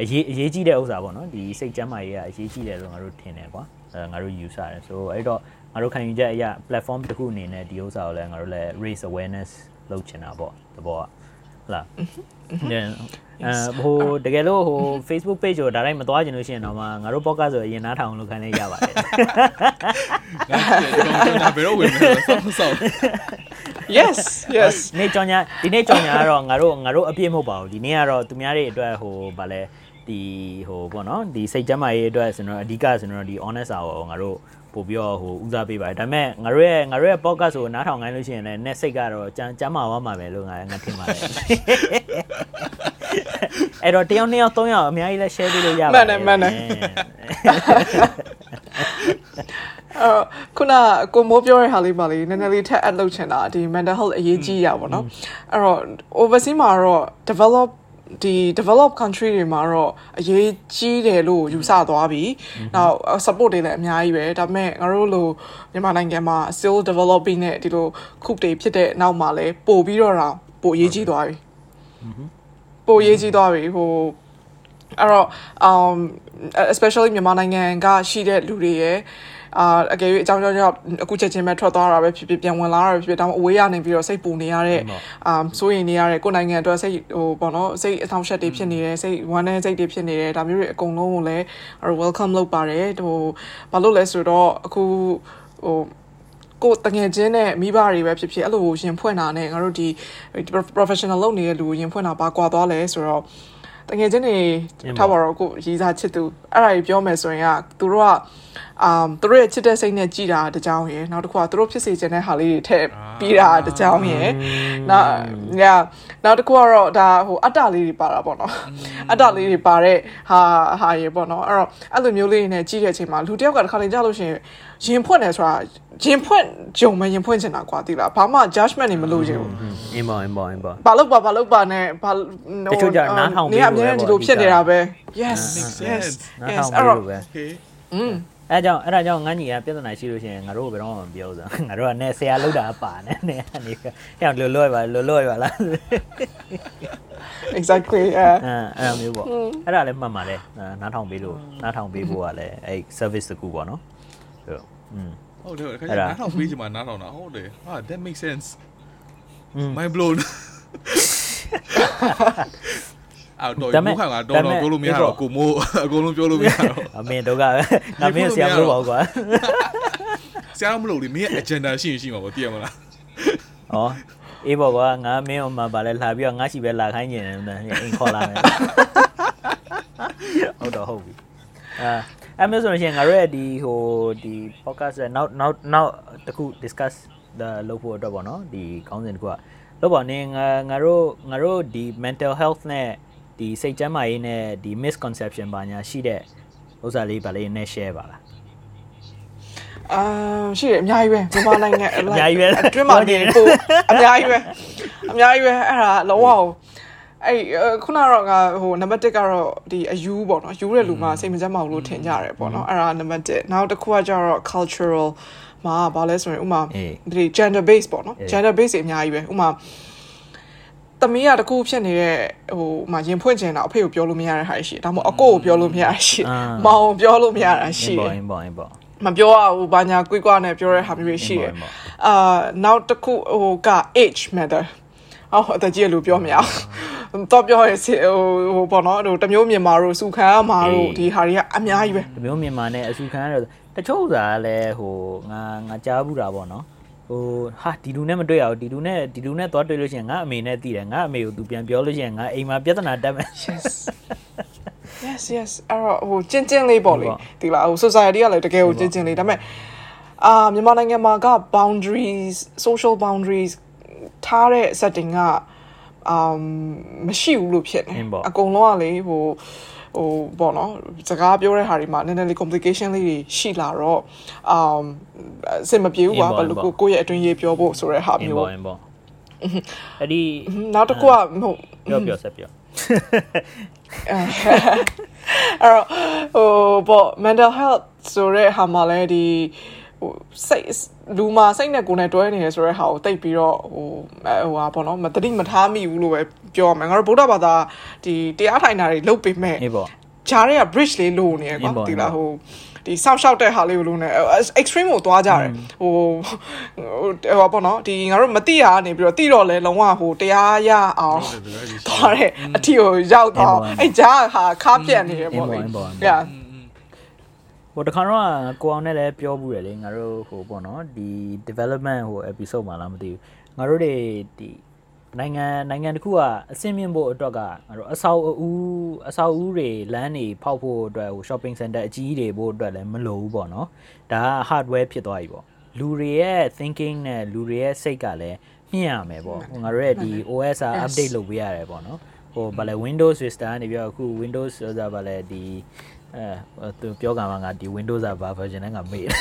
အရေးအရေးကြီးတဲ့ဥစ္စာပေါ့နော်ဒီစိတ်ကျန်းမာရေးကအရေးကြီးတယ်လို့ငါတို့ထင်တယ်ကွာအဲငါတို့ယူဆတယ်ဆိုတော့အဲ့တော့ငါတို့ခံယူချက်အရာ platform တစ်ခုအနေနဲ့ဒီဥစ္စာကိုလည်းငါတို့လည်း raise awareness လုပ်ချင်တာပေါ့တဘောကဟုတ်လားအဲဟိုတကယ်လို့ဟို Facebook page ကိုဒါတိုင်းမသွားကျင်လို့ရှိရင်တော့မှငါတို့ podcast ဆိုအရင်နားထောင်လို့ခံနေရပါတယ်ငါဘယ်တော့ဝင်မလဲစောင့်စောင့် yes yes ဒီနေ့ကြောင်ညာဒီနေ့ကြောင်ညာကတော့ငါတို့ငါတို့အပြည့်မဟုတ်ပါဘူးဒီနေ့ကတော့သူများတွေအတွက်ဟိုဗာလဲဒီဟိုပေါ့နော်ဒီစိတ်ကျမ်းမာရေးအတွက်ဆိုတော့အဓိကဆိုတော့ဒီ honest hour ကိုငါတို့ ပို့ပြီးတော့ဟိုဦးစားပေးပါတယ်ဒါပေမဲ့ငါတို့ရဲ့ငါတို့ရဲ့ podcast ကိုနားထောင်ခိုင်းလို့ရှိရင်လည်း net စိတ်ကတော့ကျမ်းကျမ်းမာသွားမှာပဲလို့ငါငါထင်ပါတယ်အဲ့တော့တယောက်နှစ်ယောက်သုံးယောက်အများကြီးလည်း share ပေးလို့ရပါတယ်မှန်တယ်မှန်တယ်အဲ့ခုနကိုမိုးပြောတဲ့ဟာလေးပါလေနည်းနည်းလေးထပ် add လုပ်ချင်တာဒီ mental health အရေးကြီးရပါတော့အဲ့တော့ overseas မှာတော့ develop ဒီ develop country တွေမှာတော့အရေးကြီးတယ်လို့ယူဆသွားပြီ။နောက် support တွေလည်းအများကြီးပဲ။ဒါပေမဲ့ငါတို့လိုမြန်မာနိုင်ငံမှာ still developing နဲ့ဒီလိုခုတွေဖြစ်တဲ့နောက်မှာလည်းပို့ပြီးတော့တော့ပို့အရေးကြီးသွားပြီ။ပို့အရေးကြီးသွားပြီဟိုအဲ့တော့ um especially မြန်မာနိုင်ငံကရှိတဲ့လူတွေရဲ့ အာအကယ်၍အကြောင်းကြောင့်ကြောင့်အခုချက်ချင်းပဲထွက်သွားတာပဲဖြစ်ဖြစ်ပြန်ဝင်လာတာပဲဖြစ်ဖြစ်ဒါမှအဝေးရနေပြီးတော့စိတ်ပူနေရတဲ့အာစိုးရင်နေရတဲ့ကိုယ်နိုင်ငံအတွက်စိတ်ဟိုပေါ့နော်စိတ်အထောင်ရှက်တွေဖြစ်နေတယ်စိတ်ဝမ်းနည်းစိတ်တွေဖြစ်နေတယ်ဒါမျိုးတွေအကုန်လုံးကိုလည်း welcome လုပ်ပါတယ်ဟိုဘာလို့လဲဆိုတော့အခုဟိုကိုတငယ်ချင်းနဲ့မိဘတွေပဲဖြစ်ဖြစ်အဲ့လိုရင်ဖွင့်တာနဲ့ငါတို့ဒီ professional လုပ်နေတဲ့လူကိုရင်ဖွင့်တာပါကွာသွားလဲဆိုတော့ တငယ်ချင်းတွေထားပါတော့ကိုရီးစားချစ်သူအဲ့ဒါကြီးပြောမယ်ဆိုရင်ကသူတို့က um သူတို့ရဲ့ချစ်တဲ့စိတ်နဲ့ကြည်တာတကြောင်ရယ်နောက်တစ်ခုကသူတို့ဖြစ်စေချင်တဲ့ဟာလေးတွေထည့်ပြီးတာတကြောင်ရယ်နောက်ညနောက်တစ်ခုကတော့ဒါဟိုအတ္တလေးတွေပါတာပေါ့နော်အတ္တလေးတွေပါတဲ့ဟာဟာရယ်ပေါ့နော်အဲ့တော့အဲ့လိုမျိုးလေးတွေနဲ့ကြည်တဲ့အချိန်မှာလူတစ်ယောက်ကတစ်ခါလေကြာလို့ရှိရင်ရင်ဖွင့်တယ်ဆိုတာ ရင်ဖွင့်ဂျုံမရင်ဖွင့်ချင်တာကွာတိလားဘာမှ judgment တွေမလုပ်ချင်ဘူး အင်းပါအင်းပါအင်းပါ ဘာလို့ပါဘာလို့ပါနဲ့ဘာ တချို့ကြနားထောင်ပေး နေ လို့ အ ပဲ များ ပေါ့ ကြီးဒီလိုဖြစ်နေတာပဲ yes makes yes sense နား yes ထောင် အဲ့ ပေး တော့ လို့ပဲ okay อืม အဲကြောင့်အဲ့ဒါကြောင့်ငန်းကြီးကပြဿနာရှိလို့ရှိရင်ငါတို့ဘယ်တော့မှမပြောစမ်းငါတို့ကနေဆရာလောက်တာပါနဲ့နေနေဟဲ့လွတ်လွတ်ပါလွတ်လွတ်ပါလား exactly အဲ အဲအဲ့လိုမျိုးပေါ့အဲ့ဒါလည်းမှတ်ပါလေနားထောင်ပေးလို့နားထောင်ပေးဖို့ကလည်းအဲ့ service တကူပေါ့နော်ဟုတ်อืม ဟုတ်တယ်ခါအဲ့ကျဒါနားထောင်ပေးချင်မှာနားထောင်တာဟုတ်တယ်ဟာ that makes sense อืม mind blown အော်တော့ဒါပေမဲ့ဘုခါကတော့တော့ဒါပေမဲ့ပြောလို့မရတော့ကိုမိုးအကုန်လုံးပြောလို့မရတော့အမင်းတို့ကငါမင်းဆရာမလို့ပါဘူးကွာဆရာမလို့လေမင်းရဲ့ agenda ရှိရင်ရှိမှာပေါ့သိရမလားဩအေးပေါ့ကွာငါမင်းဟိုမှာဗာလဲလာပြီးတော့ငါရှိပဲလာခိုင်းနေတယ်အိမ်ခေါ်လာမယ်ဟုတ်တော့ဟုတ်ပြီ အာအဲ့မျိုးဆိုလို့ရှိရင်ငါတို့ရဲ့ဒီဟိုဒီ podcast ရဲ့နောက်နောက်နောက်တစ်ခု discuss လုပ်ဖို့အတွက်ပေါ့နော်ဒီခေါင်းစဉ်တစ်ခုကလို့ပေါ့နေငါငါတို့ငါတို့ဒီ mental health နဲ့ဒီစိတ်ကျန်းမာရေးနဲ့ဒီ misconception ပါညာရှိတဲ့ဥစ္စာလေးပါလေးနဲ့ share ပါလားအာရှိတယ်အများကြီးပဲမြန်မာနိုင်ငံအများကြီးပဲအတွင်းမှာနေကိုအများကြီးပဲအများကြီးပဲအဲ့ဒါလုံးဝ အဲ့ခုနကတော့ငါဟိုနံပါတ်1ကတော့ဒီအယူပေါ့နော်ယူတဲ့လူမှစိတ်မကြမ်းမဘူးလို့ထင်ကြတယ်ပေါ့နော်အဲ့ဒါနံပါတ်1နောက်တစ်ခုကကျတော့ cultural မှာဘာလဲဆိုရင်ဥမာအေးဒီ gender base ပေါ့နော်အေး gender base တွေအများကြီးပဲဥမာသမီးကတကူဖြစ်နေတဲ့ဟိုမှာရင်ဖွင့်ချင်တာအဖေကိုပြောလို့မရတဲ့ဟာရှိတယ်ဒါမှမဟုတ်အကိုကိုပြောလို့မရတာရှိတယ်အာမောင်ကိုပြောလို့မရတာရှိအတယ်င်းပေါ့အင်းပေါ့အင်းပေါ့မပြောရဘူးဘာညာကွိကွာနဲ့ပြောတဲ့ဟာမျိုးတွေရှိတယ်အင်းပေါ့အာနောက်တစ်ခုဟိုက age matter အော်အသက်ကြီးလူပြောမရအောင် တော့ပြောရစီဟိုဟိုပေါ့နော်ဟိုတမျိုးမြန်မာတို့စုခံရမှာတို့ဒီဟာတွေကအများကြီးပဲဒီမျိုးမြန်မာနဲ့အဆူခံရတော့တချို့ဥစားကလည်းဟိုငါငါကြားဘူးတာပေါ့နော်ဟိုဟာဒီလူနဲ့မတွေ့ရဘူးဒီလူနဲ့ဒီလူနဲ့သွားတွေ့လို့ရှိရင်ငါအမေနဲ့တည်တယ်ငါအမေကိုသူပြန်ပြောလို့ရှိရင်ငါအိမ်မှာပြဿနာတက်မယ် yes yes yes အဲ့တော့ဟိုကျင်းကျင်းလေးပေါ့လေဟုတ်ပါဒီလားဟို society ကလည်းတကယ်ကိုကျင်းကျင်းလေးဒါပေမဲ့အာမြန်မာနိုင်ငံမှာက boundaries social boundaries ထားတဲ့ setting က um မရှိဘူးလို့ဖြစ်နေအင်းပေါ့အကုန်လုံးကလေဟိုဟိုပေါ့နော်စကားပြောတဲ့ဟာတွေမှာနည်းနည်းလေး complication လေးတွေရှိလာတော့ um အဆင်မပြေဘူးကွာအင်းပေါ့ဘယ်လိုကိုကိုယ့်ရဲ့အတွင်းရေးပြောဖို့ဆိုတဲ့ဟာအင်းမျိုးပေါ့အင်းပေါ့အဲ့ဒီနောက်တစ်ခုကမဟုတ်ပြောပြောဆက်ပြောအဲ့တော့ဟိုပေါ့ mental health ဆိုတဲ့ဟာမှာလဲဒီ ဟိုစိတ်လူမှာစိတ်နဲ့ကိုယ်နဲ့တွဲနေရဆိုတဲ့ဟာကိုတိတ်ပြီးတော့ဟိုဟိုဟာပေါ့နော်မတတိမထားမိဘူးလို့ပဲပြောရမယ်ငါတို့ဗုဒ္ဓဘာသာဒီတရားထိုင်တာတွေလုပ်ပေမဲ့အေးပေါ့ဂျားတွေက bridge လေးလိုနေရကွာအင်းပေါ့ဒီလားဟိုဒီစောင့်ရှောက်တဲ့ဟာလေးကိုလုံးနဲ့ extreme ကိုသွားကြတယ်ဟိုဟိုပေါ့နော်ဒီငါတို့မတိရကနေပြီးတော့တိတော့လဲလုံးဝဟိုတရားရအောင်သွားတဲ့အထီကိုရောက်တော့အဲ့ကြားဟာခါပြက်နေတယ်ပေါ့လေ yeah ဟိုတခါတော့ကိုအောင်နဲ့လည်းပြောဘူးတယ်လေငါတို့ဟိုပေါ့နော်ဒီ development ဟို episode မှာလားမသိဘူးငါတို့တွေဒီနိုင်ငံနိုင်ငံတစ်ခုကအဆင့်မြင့်ဖို့အတွက်ကငါတို့အဆောက်အဦအဆောက်အဦတွေလမ်းတွေဖောက်ဖို့အတွက်ဟို shopping center အကြီးတွေဖို့အတွက်လည်းမလိုဘူးပေါ့နော်ဒါက hardware ဖြစ်သွားပြီပေါ့လူတွေရဲ့ thinking နဲ့လူတွေရဲ့စိတ်ကလည်းမြင့်ရမယ်ပေါ့ငါတို့ရဲ့ဒီ OS က update လုပ်ပေးရတယ်ပေါ့နော်ဟိုဗာလဲ Windows Vista နေပြီးတော့အခု Windows ဆိုတာဗာလဲဒီ အဲသူပြောကမှာငါဒီ Windows ကဘာ version နဲ့ငါမေ့တယ်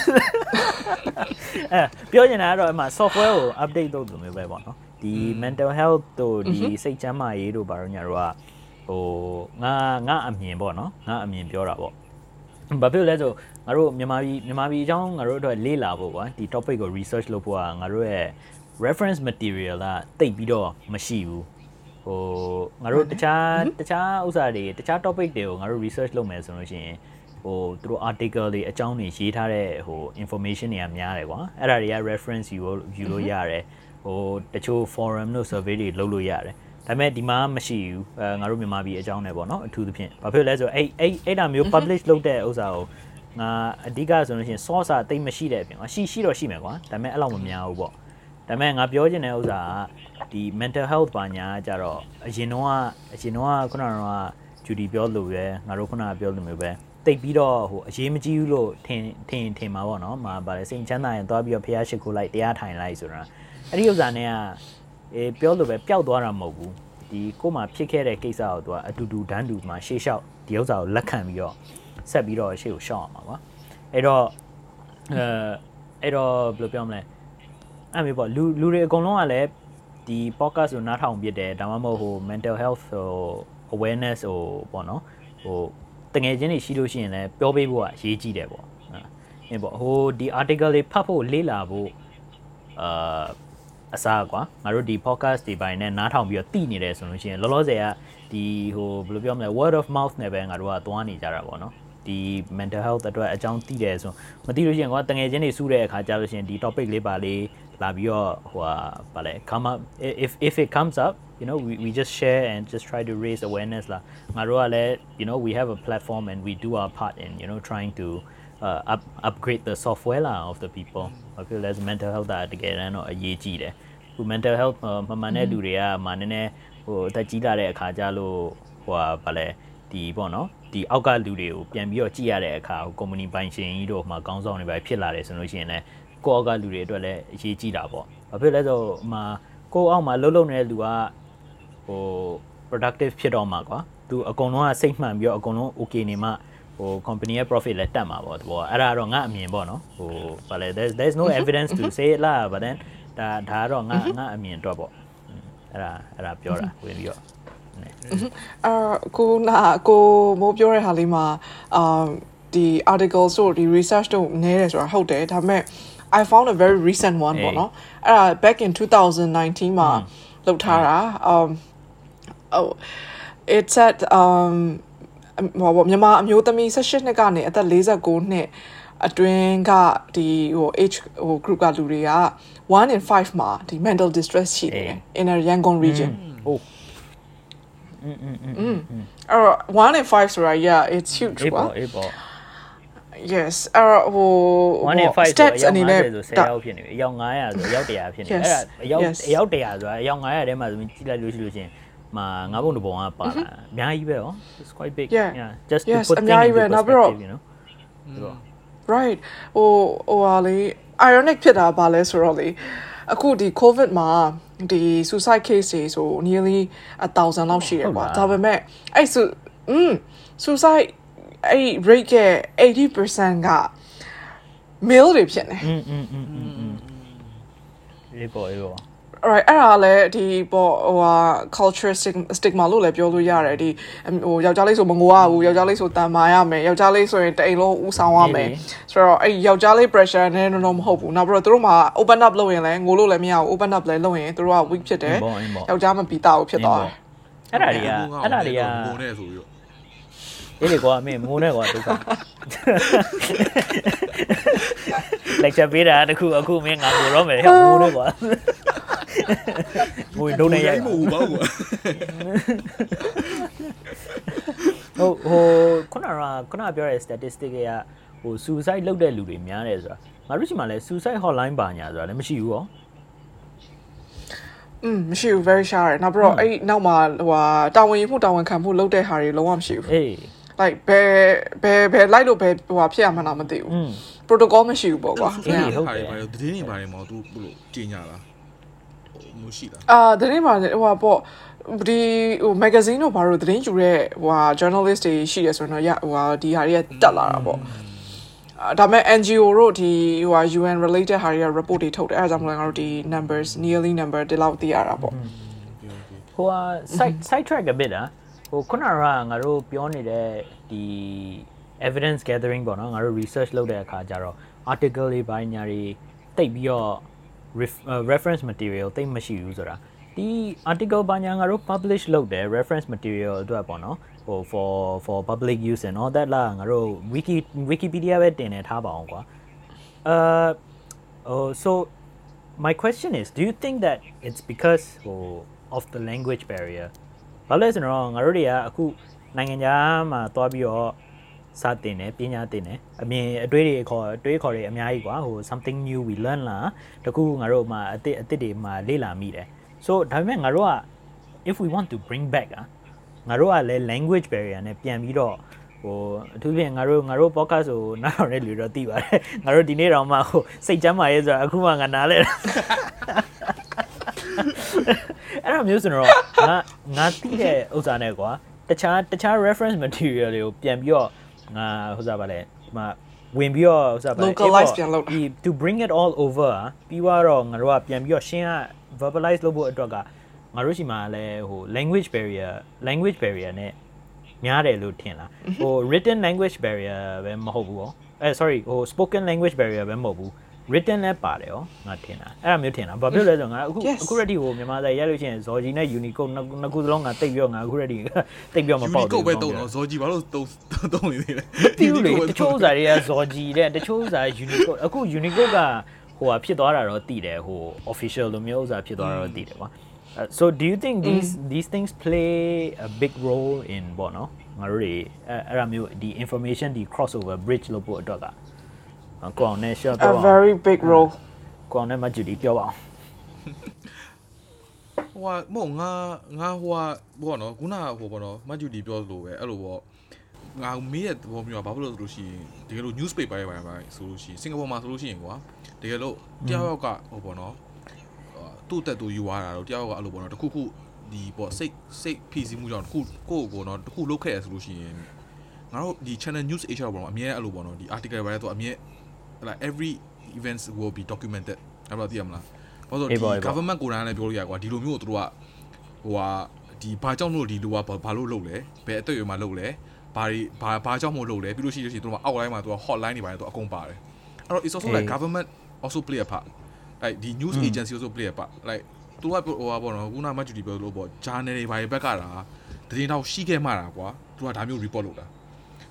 အဲပြောနေတာကတော့အမှ software ကို update လုပ်လို့မျိုးပဲပေါ့နော်ဒီ mental health တို့ဒီစိတ်ချမ်းသာရေးတို့ဘာလို့ညာတို့ကဟိုငါငါအမြင်ပေါ့နော်ငါအမြင်ပြောတာပေါ့ဘာဖြစ်လဲဆိုငါတို့မြန်မာပြည်မြန်မာပြည်အကြောင်းငါတို့အတွက်လေ့လာဖို့ကွာဒီ topic ကို research လုပ်ဖို့ကငါတို့ရဲ့ reference material ကတိတ်ပြီးတော့မရှိဘူး ဟိုငါတို့တခြားတခြားဥစ္စာတွေတခြား topic တွေကိုငါတို့ research လုပ်မယ်ဆိုလို့ရှိရင်ဟိုသူတို့ article တွေအကြောင်းတွေရေးထားတဲ့ဟို information တွေကများတယ်ကွာအဲ့ဒါတွေက reference ယူလို့ယူလို့ရတယ်ဟိုတချို့ forum တို့ survey တွေလုပ်လို့ရတယ်ဒါပေမဲ့ဒီမှာမရှိဘူးအဲငါတို့မြန်မာပြည်အကြောင်းနဲ့ပေါ့နော်အထူးသဖြင့်ဘာဖြစ်လဲဆိုအဲ့အဲ့အဲ့ဒါမျိုး publish လုပ်တဲ့ဥစ္စာကိုငါအဓိကဆိုလို့ရှိရင် source အသိမ့်မရှိတဲ့အပြင်ရှိရှိတော့ရှိမယ်ကွာဒါပေမဲ့အဲ့လောက်မများဘူးပေါ့ ဒါပေမဲ့ငါပြောချင်တဲ့ဥစ္စာကဒီ mental health ဘာညာကြတော့အရင်တော့အရင်တော့ခုနကတော့ဂျူဒီပြောလို့ပဲငါတို့ခုနကပြောလို့မျိုးပဲတိတ်ပြီးတော့ဟိုအရေးမကြီးဘူးလို့ထင်ထင်ထင်မှာပေါ့နော်။မာဗါလေစိတ်ချမ်းသာရင်သွားပြီးတော့ဖះရှိခိုးလိုက်တရားထိုင်လိုက်ဆိုတာအဲ့ဒီဥစ္စာနဲ့ကအေးပြောလို့ပဲပျောက်သွားတာမဟုတ်ဘူး။ဒီကို့မှာဖြစ်ခဲ့တဲ့ကိစ္စကိုသူကအတူတူဒန်းတူမှာရှေ့လျှောက်ဒီဥစ္စာကိုလက်ခံပြီးတော့ဆက်ပြီးတော့ရှေ့ကိုရှောက်အောင်ပါကွာ။အဲ့တော့အဲအဲ့တော့ဘယ်လိုပြောမလဲ။ အဲ့မျိုးပေါ့လူလူတွေအကုန်လုံးကလည်းဒီ podcast ကိုနားထောင်ပြတယ်ဒါမှမဟုတ်ဟို mental health ဟို awareness ဟိုပေါ့နော်ဟိုတငယ်ချင်းတွေရှိလို့ရှိရင်လည်းပြောပေးဖို့ကအရေးကြီးတယ်ပေါ့အဲပေါ့ဟိုဒီ article တွေဖတ်ဖို့လေ့လာဖို့အာအစားကွာငါတို့ဒီ podcast တွေပိုင်းနဲ့နားထောင်ပြီးတော့တည်နေတယ်ဆိုလို့ရှိရင်လောလောဆယ်ကဒီဟိုဘယ်လိုပြောမလဲ word of mouth နဲ့ပဲငါတို့ကသွားနေကြတာပေါ့နော်ဒီ mental health အတွက်အကြောင်းသိတယ်ဆိုမသိလို့ရှိရင်ကွာတငယ်ချင်းတွေစုတဲ့အခါကြာလို့ရှိရင်ဒီ topic လေးပါလေး လာပြီးတော့ဟိုဟာဗာလဲ come up if if it comes up you know we we just share and just try to raise awareness လာငါတို့ကလည်း you know we have a platform and we do our part in you know trying to uh, up upgrade the software လာ of the people I feel as mental health တာတကယ်တမ်းတော့အရေးကြီးတယ်ခု mental health မမှန်တဲ့လူတွေကမှနည်းနည်းဟိုအသက်ကြီးလာတဲ့အခါကျလို့ဟိုဟာဗာလဲဒီပေါ့နော်ဒီအောက်ကလူတွေကိုပြန်ပြီးတော့ကြည့်ရတဲ့အခါဟို company ပိုင်ရှင်ကြီးတို့မှကောင်းဆောင်တွေပဲဖြစ်လာတယ်ဆိုလို့ရှိရင်လည်း ကိုအောက်ကလူတွေအတွက်လည်းအရေးကြီးတာပေါ့ဘာဖြစ်လဲဆိုဟိုကိုအောက်မှာလှုပ်လှုပ်နေတဲ့လူကဟို productive ဖြစ်တော့မှာကွာသူအကုန်လုံးကစိတ်မှန်ပြီးတော့အကုန်လုံး okay နေမှဟို company ရဲ့ profit လည်းတက်မှာပေါ့တဘောအဲ့ဒါတော့ငါအမြင်ပေါ့နော်ဟိုဗာလဲ there's there's no evidence to say it လား but then ဒါဒါတော့ငါငါအမြင်တော့ပေါ့အဲ့ဒါအဲ့ဒါပြောတာဝင်ပြီးတော့အာကိုနာကိုမိုးပြောတဲ့ဟာလေးမှာအာဒီ articles တို့ဒီ research တို့နဲတယ်ဆိုတာဟုတ်တယ်ဒါပေမဲ့ I found a very recent one ပေါ့နော်အဲ့ဒါ back in 2019မှာလုပ်ထားတာ um oh it said um ဟောမြန်မာအမျိုးသမီး18နှစ်ကနေအသက်49နှစ်အတွင်းကဒီဟို age ဟို group ကလူတွေက1 in 5မှာဒီ mental distress ရှိတယ် in a Yangon region ဟုတ်อืมอืมอืมအဲ့တော့1 in 5ဆိုတာ yeah it's huge အေး ကွာ ပေါ့အေးပေါ့ yes အဲ့တော့ဟို1 in 5ဆို steps အယောက်အနေနဲ့50ဆို10ယောက်ဖြစ်နေပြီအယောက်900ဆိုအယောက်100ဖြစ်နေပြီအဲ့ဒါအယောက်အယောက်100ဆိုတာအယောက်900ထဲမှာဆိုရင်ကြည့်လိုက်လို့ရှိလို့ချင်းမှာငါးပုံတစ်ပုံကပါလာအများကြီးပဲဟော it's quite big Yeah. just to Yes, put အ things များကြီး into ပဲနောက်ပြီးတော့ perspective you know ဆိုတော့ right ဟိုဟိုဟာလေ ironic ဖြစ်တာပါလဲဆိုတော့လေအခုဒီ covid မှာဒီ suicide case တွေဆို nearly 1000လောက်ရှိရကွာဒါပေမဲ့အဲ့ဆိုอืม suicide အဲ့ rate ရဲ့80%က male တွေဖြစ်နေ อืมอืมอืมอืมอืมအေးပေါ့အေးပေါ့ alright အဲ့ဒါလည်းဒီပေါ့ဟိုဟာ culture stigma လို့လည်းပြောလို့ရတယ်ဒီဟိုယောက်ျားလေးဆိုမငိုရဘူးယောက်ျားလေးဆိုတန်မာရမယ်ယောက်ျားလေးဆိုရင်တအိမ်လုံးဦးဆောင်ရမယ်ဆိုတော့အဲ့ယောက်ျားလေး pressure နဲ့တော့မဟုတ်ဘူးနောက်ပြီးတော့သူတို့မှာ open up လုပ်ရင်လည်းငိုလို့လည်းမရဘူး open up လည်းလုပ်ရင်သူတို့က weak ဖြစ်တယ်ယောက်ျားမပီတာဘူးဖြစ်သွားတယ် အဲ့ဒါတွေကအဲ့ဒါတွေက ငိုနေဆိုပြီးတော့ အေးလေကွာမင်းမိုးနဲ့ကွာဒုက္ခ lecture ပေးတာတခုအခုမင်းငါကိုရောမယ်ဟဲ့မိုးနဲ့ကွာမိုးဒုံနေရိုက်မဟုတ်ဘူးဘာလို့ဟိုဟိုခုနကခုနပြောတဲ့ statistic ကဟို suicide လုပ်တဲ့လူတွေများတယ်ဆိုတာငါတို့ရှိမှလဲ suicide hotline ပါညာဆိုတာလည်းမရှိဘူးရောอืมမရှိဘူး very shy နောက်ပြီးတော့အဲ့နောက်မှာဟိုဟာတာဝန်ယူမှုတာဝန်ခံမှုလုပ်တဲ့ဟာတွေလုံးဝမရှိဘူးအေး like ဘယ်ဘယ်ဘယ် like လို့ဘယ်ဟိုဖြစ်ရမှန်းတော့မသိဘူး protocol မရှိဘူးပေါ့ကွာဟုတ်တယ်ဟုတ်တယ်ဘာလို့တင်းနေပါတယ်မော် तू ဘလို့ကြီးညာလားမရှိတာအာတင်းပါဟိုပါပေါ့ဒီဟိုမဂ္ဂဇင်းတို့ဘာလို့သတင်းယူတဲ့ဟိုဟာ journalist တွေရှိတယ်ဆိုတော့ဟိုဟာဒီဟာတွေကတက်လာတာပေါ့အာဒါပေမဲ့ NGO တို့ဒီဟိုဟာ UN related ဟာတွေက report တွေထုတ်တယ်အဲဒါကြောင့်မလို့ငါတို့ဒီ numbers nearly number ဒီလောက်သိရတာပေါ့ဟိုဟာ site side track a bit อ่ะ ဟိုခုနကငါတို့ပြောနေတဲ့ဒီ evidence gathering ပေါ့နော်ငါတို့ research လုပ်တဲ့အခါကျတော့ article တွေဘာညာတွေတိတ်ပြီးတော့ ref- အာ reference material တိတ်မရှိဘူးဆိုတာဒီ article ဘာညာငါတို့ publish လုပ်တယ် reference material အတွက်ပေါ့နော်ဟို for for public use and all that လာငါတို့ wiki wikipedia ပဲတင်နေထားပါအောင်ကွာ uh oh so my question is do you think that it's because oh, of the language barrier ဘာလဲဆိုတော့ငါတို့တွေကအခုနိုင်ငံခြားမှာသွားပြီးတော့စတင်တယ်ပညာတင်တယ်အမြင်အတွေးတွေခေါ်အတွေးခေါ်တွေအများကြီးကွာဟို something new we learn လာတကူငါတို့မှာအစ်အစ်တွေမှာလေ့လာမိတယ် so ဒါပေမဲ့ငါတို့က if we want to bring back อ่ะငါတို့ကလည်း language barrier နဲ့ပြန်ပြီးတော့ဟိုအထူးဖြင့်ငါတို့ငါတို့ podcast ကိုနားထောင်တဲ့လူတော့သိပါတယ်ငါတို့ဒီနေ့တော့မှဟိုစိတ်ချမ်းသာရေးဆိုတာအခုမှငါနားလဲတာ အဲ့ဒါမျိုးဆိုတော့ငါငါသိတဲ့ဥစ္စာနဲ့ကွာတခြားတခြား reference material တွေကိုပြန်ပြီးတော့ငါဟိုစားပါလဲဒီမှာဝင်ပြီးတော့ဟိုစားပါလဲ Localize ပြန်လုပ်တာဒီ to bring it all over อ่ะပြီးတော့ငါတို့ကပြန်ပြီးတော့ရှင်းက verbalize လုပ်ဖို့အတွက်ကငါတို့ရှိမှာလဲဟို language barrier language barrier နဲ့များတယ်လို့ထင်လားဟို written language barrier ပဲမဟုတ်ဘူးဟောအဲ sorry ဟို spoken language barrier ပဲမဟုတ်ဘူး written လည်းပါတယ်ရောငါထင်တာအဲ့ဒါမျိုးထင်တာဘာဖြစ်လဲဆိုတော့ငါအခု Yes. အခု ready ဟိုမြန်မာစာရိုက်လို့ရှိရင်ဇော်ကြီးနဲ့ unicode နှစ်နှစ်ခုစလုံးငါတိတ်ပြီးတော့ငါအခု ready တိတ်ပြီးတော့မပေါက်ကုတ်ပဲဘူးတုံတော့ဇော်ကြီးဘာလို့တုံတုံနေသေးလဲပြူလေတချို့ဥစားတွေကဇော်ကြီးတဲ့တချို့ဥစား unicode အခု unicode ကဟိုဟာဖြစ်သွားတာတော့တည်တယ်ဟို official လိုမျိုးဥစားဖြစ်သွားတာတော့တည်တယ်ကွာ Uh, so do you think these these things play a big role in ဘောနော်ငါတို့တွေအဲ့အဲ့ဒါမျိုးဒီ information ဒီ crossover bridge လို့ပို့အတွက်က အကောင်နဲ့ share ပြော a ပါအောင် very big role ကောင်နဲ့မဂျူဒီပြောပါအောင်ဟိုကမဟုတ်ငါငါဟိုကဘောနော်ခုနကဟိုဘောနော်မတ်ဂျူဒီပြောလို့ပဲအဲ့လိုပေါ့ငါမေးတဲ့သဘောမျိုးကဘာဖြစ်လို့ဆိုလို့ရှိရင်တကယ်လို့ newspaper တွေပါပါဆိုလို့ရှိရင်စင်ကာပူမှာဆိုလို့ရှိရင်ကွာတကယ်လို့တယောက်ယောက်ကဟိုဘောနော်သူ့တက်သူယူသွားတာတော့တယောက်ယောက်ကအဲ့လိုဘောနော်တခုခုဒီပေါ့စိတ်စိတ်ဖိစီးမှုကြောင့်တခုကိုယ့်ကိုဘောနော်တခုလုတ်ခဲ့ရဆိုလို့ရှိရင်ငါတို့ဒီ channel news asia ဘောနော်အမြဲအဲ့လိုဘောနော်ဒီ article ပဲတော့အမြဲ like every events will be documented အဲ့လိုသိရမလားဘာလို့ဒီ government ကိုယ်တိုင်လည်းပြောလို့ရကွာဒီလိုမျိုးကိုသူတို့ကဟိုဟာဒီဘာကြောင့်လို့ဒီလူကဘာလို့လုပ်လဲဘယ်အသက်အရွယ်မှာလုပ်လဲဘာတွေဘာဘာကြောင့်မို့လုပ်လဲပြီးလို့ရှိလို့ရှိရင်သူတို့က outline မှာသူက hotline တွေပါတယ်သူအကုန်ပါတယ်အဲ့တော့ it's also like government also play a part like ဒီ news agency also play a part like သူကဟိုဟာပေါ့နော်ခုနမှကျူတီပြောလို့ပေါ့ journal တွေဘာတွေဘက်ကတာသတင်းတော့ရှိခဲ့မှတာကွာသူကဒါမျိုး report လုပ်တာ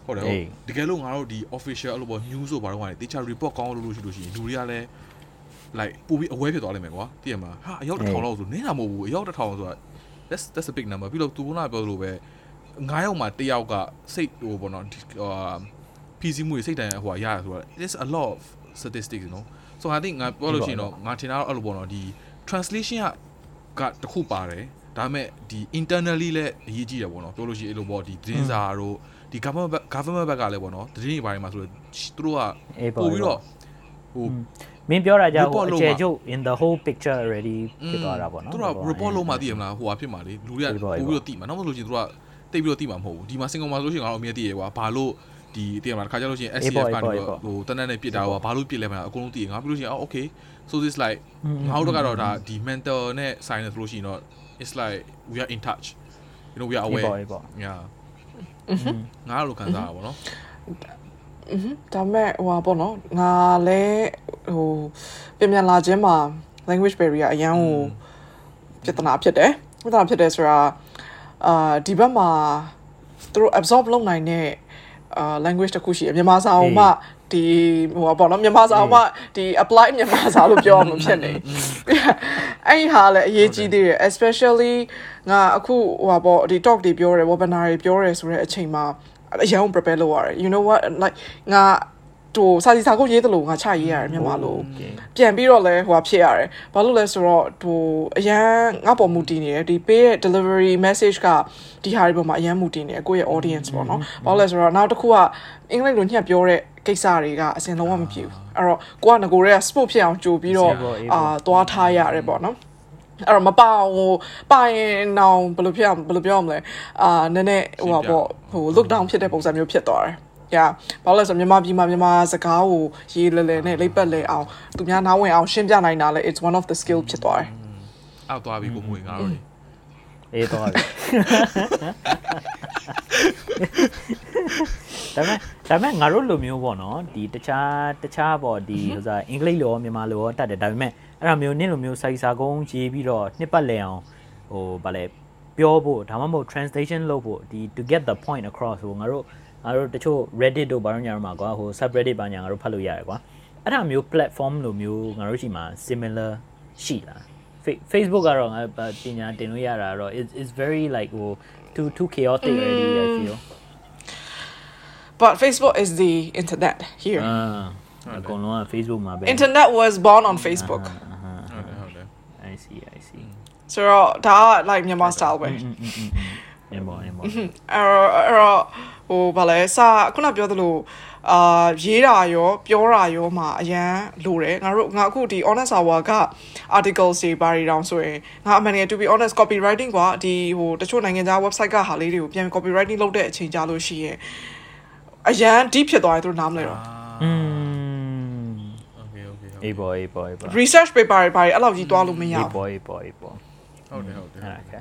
ဟုတ်တယ်ဟုတ်တကယ်လို့ငါတို့ဒီ official အဲ့လိုပေါ့ news ဆိုဘာလို့ကလည်းတေချာ report ကောင်းလို့လို့ရှိလို့ရှိရင်လူတွေကလည်း like ပို့ပြီး aware ဖြစ်သွားလိမ့်မယ်ကွာသိရမလားဟာအယောက်တစ်ထောင်လောက်ဆိုနင်းတာမဟုတ်ဘူးအယောက်တစ်ထောင်ဆိုတာ that's that's a big number ပြီးတော့သူကပြောလို့ပဲ9ယောက်မှာတစ်ယောက်ကစိတ်ဟိုပေါ့နော်ဟို PC မှုစိတ်တိုင်းဟိုရရဆိုတာ it's a lot of statistics you know so i think ငါပြောလို့ရှိရင်တော့ငါထင်တာတော့အဲ့လိုပေါ့နော်ဒီ translation ကတခုပါတယ် ဒါပေမဲ့ဒီ internally လည်းအရေးကြီးတယ်ပေါ့နော်ပြောလို့ရှိရင်အဲ့လိုပေါ့ဒီသတင်းစာတို့ဒီ government government ဘက်ကလည်းပေါ့နော်သတင်းတွေဘာတွေမှာဆိုတော့သူတို့ကပို့ပြီးတော့ဟိုမင်းပြောတာကြောင့်ဟိုအကျယ်ချုပ် in the whole picture already ဖြစ်သွားတာပေါ့နော်သူတို့က report လုပ်မှသိရမလားဟိုဟာဖြစ်မှာလေလူတွေကပို့ပြီးတော့သိမှာနောက်မလို့ရှိရင်သူတို့ကတိတ်ပြီးတော့သိမှာမဟုတ်ဘူးဒီမှာစင်ကာမှာဆိုလို့ရှိရင်ငါတို့အမြဲသိရကွာဘာလို့ဒီသိရမလားတခါကျလို့ရှိရင် SCF ကနေဟိုတနက်နဲ့ပြစ်တာကွာဘာလို့ပြစ်လဲမလားအကုန်လုံးသိရငါပြီးလို့ရှိရင်အော် okay so this like ငါတို့ကတော့ဒါဒီ mental နဲ့ science ဆိုလို့ရှိရင်တော့ it's like we are in touch you know we are aware yeah ငါတို့ခံစားရပါဘောနော်ဒါပေမဲ့ဟိုပါပေါ့နော်ငါလည်းဟိုပြင်ပြန်လာခြင်းမှာ language barrier အရန်ကိုပြဿနာဖြစ်တယ်ပြဿနာဖြစ်တယ်ဆိုတာအာဒီဘက်မှာသူတို့ absorb လုပ်နိုင်တဲ့အာ language တစ်ခုရှိတယ်မြန်မာစာအုံမှ ဒီဟိုပေါ့နော်မြန်မာစာအုံမှဒီ apply မြန်မာစာလို့ပြောအောင်မဖြစ်နေအဲ့ဒီဟာလည်းအရေးကြီးသေးတယ် especially ငါအခုဟိုပေါ့ဒီ talk တွေပြောတယ် webinar တွေပြောတယ်ဆိုတဲ့အချိန်မှာအရင် prepare လုပ်ရတယ် you know what like ငါ ဟိုစာစီစာကိုရေးတယ်လို့ငါချရေးရတယ်မြန်မာလိုပြန်ပြီးတော့လဲဟိုဟာဖြစ်ရတယ်ဘာလို့လဲဆိုတော့ဟိုအရန်ငါပေါ်မူတည်နေတယ်ဒီ pay ရဲ့ delivery message ကဒီဟာတွေပေါ်မှာအရန်မူတည်နေတယ်ကိုယ့်ရဲ့ audience ပေါ့နော်ဘာလို့လဲဆိုတော့နောက်တစ်ခုကအင်္ဂလိပ်လိုညှက်ပြောတဲ့ကိစ္စတွေကအစင်လုံးဝမဖြစ်ဘူးအဲ့တော့ကိုကငကိုရဲ sport ဖြစ်အောင်ကြိုပြီးတော့အာသွားထားရတယ်ပေါ့နော်အဲ့တော့မပါဟိုပါရင်နောင်ဘယ်လိုဖြစ်အောင်ဘယ်လိုပြောရမလဲအာနည်းနည်းဟိုပါပေါ့ဟို look down ဖြစ်တဲ့ပုံစံမျိုးဖြစ်သွားတယ် yeah ဘာလို့လဲဆိုတော့မြန်မာပြည်မှာမြန်မာစကားကိုရေးလဲလဲနဲ့လိပ်ပတ်လဲအောင်သူများနားဝင်အောင်ရှင်းပြနိုင်တာလဲ it's one of the skill ဖြစ်သွားတယ်အောက်သွားပြီကိုမွေငါတို့လေအေးတော့ပြီဒါပေမဲ့ဒါပေမဲ့ငါတို့လိုမျိုးပေါ့နော်ဒီတခြားတခြားပေါ့ဒီဟိုစားအင်္ဂလိပ်လိုရောမြန်မာလိုရောတတ်တယ်ဒါပေမဲ့အဲ့ဒါမျိုးနင့်လိုမျိုးစာစာကုန်းရေးပြီးတော့နှစ်ပတ်လည်အောင်ဟိုဗာလဲပြောဖို့ဒါမှမဟုတ် translation လုပ်ဖို့ဒီ to get the point across ဟိုငါတို့ ငါတို့တချို့ Reddit တို့ဘာလို့ညာတော့မှာကွာဟို subreddit ဘာညာငါတို့ဖတ်လို့ရတယ်ကွာအဲ့ဒါမျိုး platform လိုမျိုးငါတို့ရှိမှာ similar ရှိလား Facebook ကတော့ငါပညာတင်လို့ရတာတော့ is is very like ဟို too too chaotic already I feel but Facebook is the internet here အာအကုန်လုံးက Facebook မှာပဲ internet was born on Facebook ဟုတ်တယ်ဟုတ်တယ် I see I see ဆိုတော့ဒါက like မြန်မာ style ပဲ နေပါနေပါ အဲ့တော့အဲ့တော့ ဟိုဗာလဲစာခုနပြောသလိုအာရေးတာရောပြောတာရောမှာအရန်လိုတယ်ငါတို့ငါအခုဒီ honest hour က articles တွေပါရီတောင်ဆိုရင်ငါအမှန်တကယ် to be honest copywriting กว่าဒီဟိုတချို့နိုင်ငံခြား website ကဟာလေးတွေကိုပြန် copywriting လုပ်တဲ့အချိန်ကြာလို့ရှိရင်အရန် deep ဖြစ်သွားတယ်သူတို့နားမလဲတော့ อืม โอเคโอเคဟုတ် အေးပေါ်အေးပေါ်အေးပေါ် research paper တွေပါရီအဲ့လောက်ကြီးသွားလို့မရ အေး ဘူး ပေါ်အေးပေါ်အေးပေါ် ဟုတ်တယ်ဟုတ်တယ် အဲ့ဒါက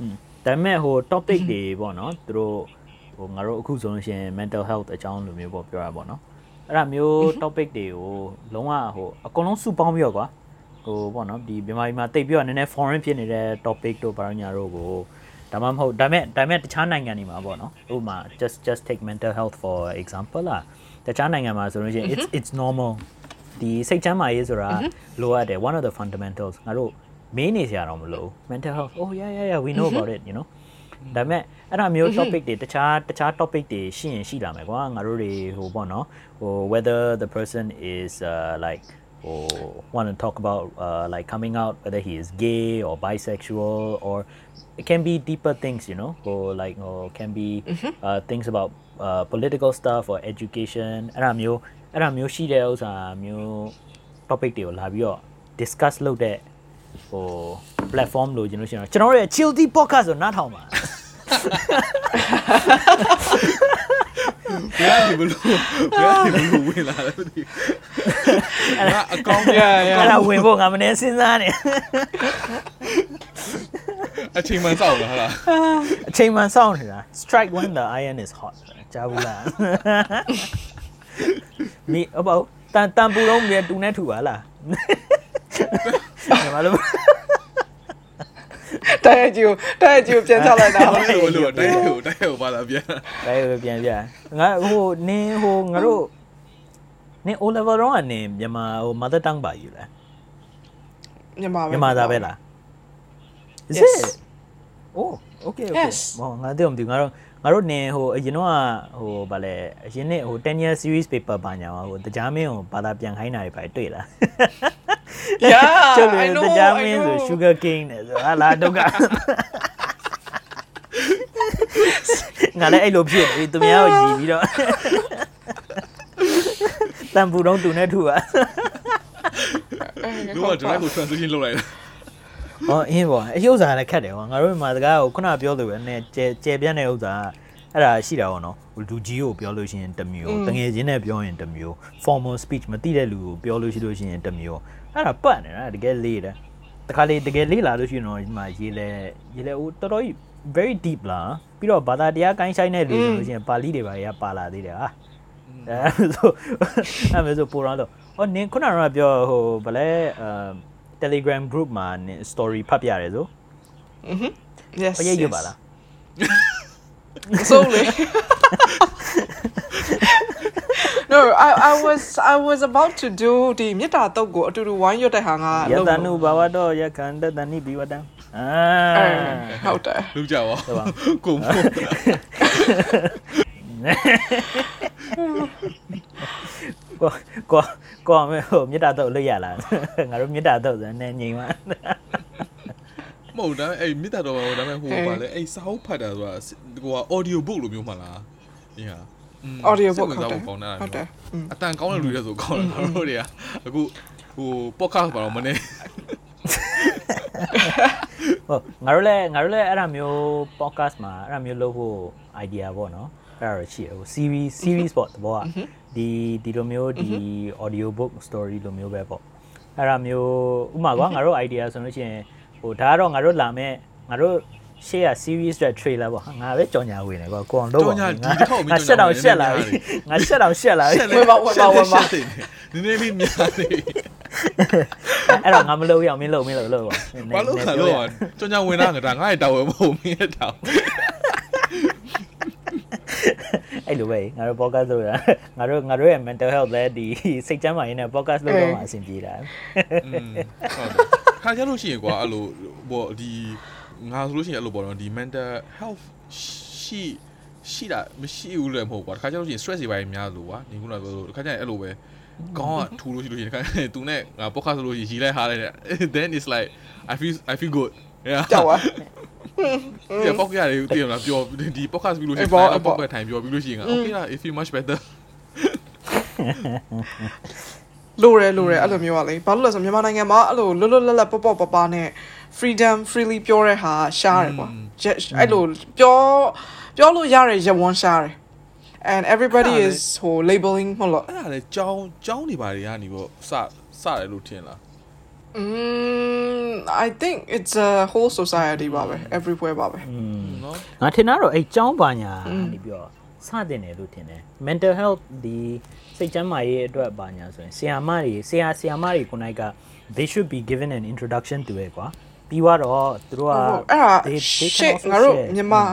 อืมဒါပေမဲ့ဟို topic တွေပေါ့နော်သူတို့ ဟိုငါတို့အခုဆိုလို့ရှိရင် mental health အကြောင်းလိုမျိုးပေါ့ပြောရပါတော့အဲ့ဒါမျိုး topic တွေကိုလုံးဝဟိုအကုန်လုံးစုပေါင်းပြီးတော့ကွာဟိုပေါ့နော်ဒီမြန်မာပြည်မှာတိတ်ပြီးတော့နည်းနည်း foreign ဖြစ်နေတဲ့ topic တို့ဘာလို့ညာတို့ကိုဒါမှမဟုတ်ဒါမဲ့ဒါမဲ့တခြားနိုင်ငံတွေမှာပေါ့နော်ဥပမာ just just take mental health for example လားတခြားနိုင်ငံမှာဆိုလို့ရှိရင် it's it's normal ဒီစိတ်ချမ်းသာရေးဆိုတာလိုအပ်တယ် one of the fundamentals ငါတို့မင်းနေစရာတော့မလို mental health oh yeah yeah yeah we know about it you know ဒါပေမဲ့အဲ့ဒါမျိုး topic တွေတခြားတခြား topic တွေရှိရင်ရှိလာမယ်ကွာငါတို့တွေဟိုပေါ့နော်ဟို whether the person is uh, like or want to talk about uh, like coming out whether he is gay or bisexual or it can be deeper things you know or like or can be uh, things about uh, political stuff or education အဲ့ဒါမျိုးအဲ့ဒါမျိုးရှိတဲ့ဥစ္စာမျိုး topic တွေကိုလာပြီးတော့ discuss လုပ်တဲ့ဟို platform လို့ကျွန်တော်ရှင်တော့ကျွန်တော်တို့ရဲ့ chill tea podcast ကိုနားထောင်ပါ ဘယ်ကနေဘလို့ဘယ်ကနေဘလို့ဝင်လာလဲမသိဘူးငါအကောင့် yeah yeah အဲ့ဒါဝင်ဖို့ငါမနေစဉ်းစားနေအချိန်မှန်စောက်လာဟာလားအချိန်မှန်စောင့်နေတာ strike when the iron is hot ကြားဘူးလားမိအဘောတန်တန်ပူလုံးမြေတူနဲ့ထူပါလားညီမလို့ တဲ့ကြည့်တဲ့ကြည့်ပြန်ချလိုက်တာဟုတ်တယ်လို့တိုက်ကိုတိုက်ကိုပါလာပြန်ဒါရပြန်ပြငါဟိုနင်းဟိုငါတို့နင်း O level တော့ကနေမြန်မာဟို mother tongue ပါယူလားမြန်မာပဲမြန်မာသားပဲလား Is Yes. it? Oh, okay, okay. Yes. ဟောငါတို့မသိဘူးငါတို့ ငါတို့နင်ဟိုအရင်တော့ဟိုဗာလဲအရင်နေ့ဟို10 year series paper ပါညာဟိုတရားမင်းကိုဘာသာပြန်ခိုင်းတာတွေပဲတွေ့လား Yeah, ကျုပ် I know, တရားမ I င်းဆို know. sugar cane နဲ့ဆိုဟာလာတော့ကငါလည်းအဲ့လိုဖြစ်နေသူများကိုရီပြီးတော့တန်ပူတော့တူနေထူပါတို့က direct ကို transition လုပ်လိုက်တာ။ အော်အင်းပေါ့အယုတ်စာလည်းခက်တယ်ကွာငါတို့မြန်မာစကားကိုခုနပြောလို့ပဲနည်းကျဲကျဲပြန့်တဲ့ဥစ္စာအဲ့ဒါရှိတာပေါ့နော်လူကြီးကိုပြောလို့ရှိရင်တစ်မျိုးတငယ်ချင်းနဲ့ပြောရင်တစ်မျိုး formal speech မသိတဲ့လူကိုပြောလို့ရှိလို့ရှိရင်တစ်မျိုးအဲ့ဒါပတ်နေတာတကယ်လေးတယ်တခါလေတကယ်လေးလာလို့ရှိရင်တော့ဒီမှာရေးလဲရေးလဲဟိုတော်တော်ကြီး very deep လာပြီးတော့ဘာသာတရားကိုင်းဆိုင်တဲ့လူဆိုလို့ရှိရင်ပါဠိတွေပါရပါလာသေးတယ်ဟာအဲဆိုအဲ့မဲ့ဆိုပိုတော့တော့ဟောနင်ခုနကပြောဟိုဗလဲအဲ Telegram group မှာနင် story ဖတ်ပြရတယ်ဆို yes ဘယ်ရေးရပါလားဆိုလေ No I I was I was about to do ဒီမြစ်တာတုတ်ကိုအတူတူဝိုင်းရွတ်တဲ့ဟာငါယလုပ်တလို့နုဘာဝတော့ယခန္တတနိဘိဝတံအာအဲဟုတ်တယ်လူကြပါဟုတ်ပါကိုမို့ ကိုကိုကိုမေဟိုမြေတာတော့လွတ်ရလားငါတို့မြေတာတော့ဆိုနေငိမ်ပါမဟုတ်ဒါပေမဲ့အဲ့မိသားတော်ဘာဒါပေမဲ့ဟိုပါလေအဲ့စာအုပ်ဖတ်တာဆိုတာဟိုက audio book လိုမျိုးမှလားအေးဟာ audio book ဟုဟုတ်တ်တတယ်ယ်ကောင်းတာဟုတ်တယ်อืมအတန်ကောင်းတဲ့လူတွေဆိုကောင်းတယ်တို့တွေကအခုဟို podcast ပါတော့မနေဟုတ်ငါတို့လည်းငါတို့လည်းအဲ့ဒါမျိုး podcast မှာအဲ့ဒါမျိုးလုပ်ဖို့ idea ပေါ့နော် အဲ့ဒါတော့ရှိရဟို series series ပေါ့တဘောကဒီဒီလိုမျိုးဒီ audio book story လိုမျိုးပဲပေါ့အဲ့ဒါမျိုးဥပမာကွာငါတို့ idea ဆိုလို့ရှိရင်ဟိုဒါကတော့ငါတို့လာမဲ့ငါတို့ share series တဲ့ trailer ပေါ့ဟာငါပဲကြော်ညာဝင်နေကွာကိုအောင်တော့ကြော်ညာဒီတစ်ခေါက်မင်းငါရှက်တော့ရှက်လာပြီငါရှက်တော့ရှက်လာပြီဝယ်ပါဝယ်ပါဝယ်ပါနည်းနည်းလေးများနေအဲ့တော့ငါမလုပ်ရအောင်မင်းလုပ်မင်းလုပ်လုပ်ပါဘာလို့ခါလို့ကြောင်ကြောင်ဝင်တာငါဒါငါ့ရဲ့တာဝန်မဟုတ်မင်းရဲ့တာဝန် အဲ့လိုပဲငါတို့ podcast လုပ်ရငါတို့ငါတို့ရဲ့ mental health လည်းဒီစိတ်ကျန်းမာရေးနဲ့ podcast လုပ်တော့မှအဆင်ပြေတာอืมဟုတ်တယ်ခါကြလို့ရှိရင်ကွာအဲ့လိုဟိုဒီငါဆိုလို့ရှိရင်အဲ့လိုပေါ့နော်ဒီ mental health ရှိရှိတာမရှိဘူးလည်းမဟုတ်ကွာခါကြလို့ရှိရင် stress တွေပိုင်းများလို့ကွာဒီခုနကပြောလို့ခါကြရင်အဲ့လိုပဲကောင်းကထူလို့ရှိလို့ရှိရင်ခါကြရင်သူနဲ့ငါ podcast ဆိုလို့ရှိရင်ရီလိုက်ဟားလိုက် then it's like i feel i feel good yeah ကြောက်ပါ ဒီပေါက်ရတယ်တည်ရမလားပြောဒီ podcast ပြီးလို့ရှိရင်အေးပေါ့အဲ့အေးပေါ့ပေါက်ပဲထိုင်ပြောပြီးလို့ရှိရင်ငါ okay လား it feel much better လိုရလိုရအဲ့လိုမျိုးကလေဘာလို့လဲဆိုမြန်မာနိုင်ငံမှာအဲ့လိုလွတ်လွတ်လပ်လပ်ပေါ့ပေါ့ပပနဲ့ freedom freely ပြောတဲ့ဟာရှားတယ်ကွာအဲ့လိုပြောပြောလို့ရတဲ့ရဝန်းရှားတယ် and everybody is ဟို labeling ဟုတ်လို့အဲ့ဒါလေကြောင်းကြောင်းနေပါတွေကနေပေါ့စစတယ်လို့ထင်လား Mm I think it's a whole society ပါပဲ everywhere ပါပဲ။ငါထင်တာတော့အဲចောင်းပါညာနေပြီးတော့စတင်တယ်လို့ထင်တယ် mental health ဒီစိတ်ကျန်းမာရေးအတွက်ပါညာဆိုရင်ဆီယာမတွေဆီယာဆီယာမတွေခုနိုင်က they should be given an introduction to it ကွာပြီးတော့သူတို့ကအဲ့ဒါ shit ငါတို့မြန်မာ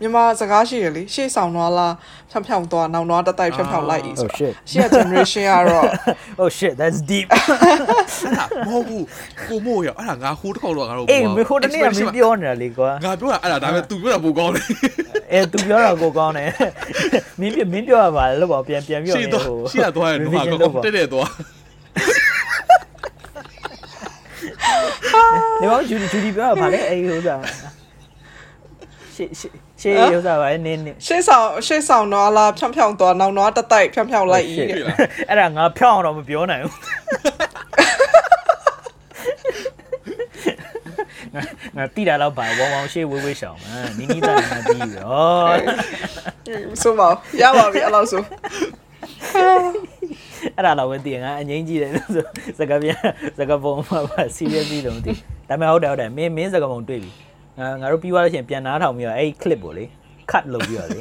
မြန်မာစကားရှိရလေရှေ့ဆောင်သွားလားဖြောင်ဖြောင်သွားနောက်တော့တတိုက်ဖြောင်ဖြောင်လိုက်ဤ Oh ဆို shit ရှေ့ generation ကတော့ oh shit that's deep အဲ့ဒါမဟုတ်ဘူးကိုမို့ရအဲ့ဒါငါဟိုးတစ်ခေါက်တော့ငါတို့အေးမေခိုတနေ့ကမင်းပြောနေတာလေကွာငါပြောတာအဲ့ဒါဒါပေမဲ့ तू ပြောတာပိုကောင်းတယ်အဲသူပြောတာကိုကောင်းတယ်မင်းပြမင်းပြောရပါလေလို့ပေါ့ပြန်ပြန်ပြောရှေ့တော့ရှေ့ကသွားရင်တော့ကောင်းတက်တက်သွားနေပါဂျူဒီဂျူဒီပြောတာဗာလေအေးဟိုစား ရှေ့ရှေ့ရှေ့ဟိုစားဗာလေနင်းနင်းရှေ့ဆောင်ရှေ့ဆောင်တော့လားဖြောင်ဖြောင်သွားနောက်တော့တတိုက်ဖြောင်ဖြောင်လိုက်ဤရှေ့တဲ့အဲ့ဒါငါဖြောင်းအောင်တော့မပြောနိုင်ဘူးငါတိတာတော့ဗာဝေါင်းဝေါင်းရှေ့ဝေးဝေးရှောင်းမနီးနီးသားငါတီးပြီဩဆိုပါရပါပြီအဲ့လောက်ဆိုအဲ့ဒါတော့ဝင်တည်ငါအငိမ့်ကြည့်တယ်ဆိုစကားပြန်စကားပုံမှာပါ seriously တော့မသိဒါပေမဲ့ဟုတ်တယ်ဟုတ်တယ်မင်းမင်းစကားပုံတွေ့ပြီ ငါငါတို့ပြီးသွားလို့ရှိရင်ပြန်နားထောင်ပြီးတော့အဲ့ clip ကိုလေ cut လုပ်ပြီးတော့လေ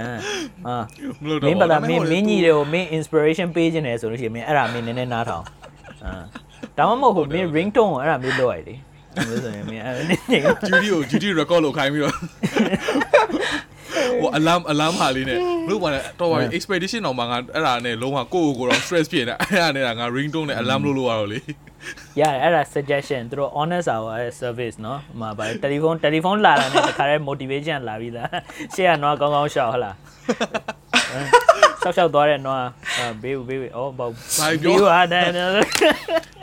အာအာမလို့မတော့င်းပါလားမင်းမင်းကြီးတွေကိုမင်း inspiration ပေးခြင်းတယ်ဆိုလို့ရှိရင်မင်းအဲ့ဒါမင်းနည်းနည်းနားထောင်အာဒါမှမဟုတ်ဟိုမင်း ringtone ကိုအဲ့ဒါမင်းလုပ်ရိုက်လေအဲ့လိုဆိုရင်မင်းအဲ့နေနေဂျူဒီကိုဂျူဒီ record လုပ်ခိုင်းပြီးတော့ ဟို alarm alarm ဟာလေးနဲ့လို့ပါနဲ့တော့ပါ expedition တော့မှငါအဲ့ဒါနဲ့လုံးဝကိုယ့်ကိုယ်ကိုတော့ stress ဖြစ်နေအဲ့ဒါနဲ့ငါ ringtone နဲ့ alarm လုပ်လို့ရတော့လေ ရတယ်အဲ့ဒါ suggestion သူတို့ honest hour အဲ့ service เนาะဟိုမှာဗါတယ်လီဖုန်းတယ်လီဖုန်းလာတာနဲ့တခါတည်း motivation လာပြီးသားရှေ့ကတော့ကောင်းကောင်းရှောက်ဟလားရှောက်ရှောက်သွားတဲ့နော်အာဘေးဘေးအော်ဘော ဘာပြော ဘေးဟာတဲ့ ဒါ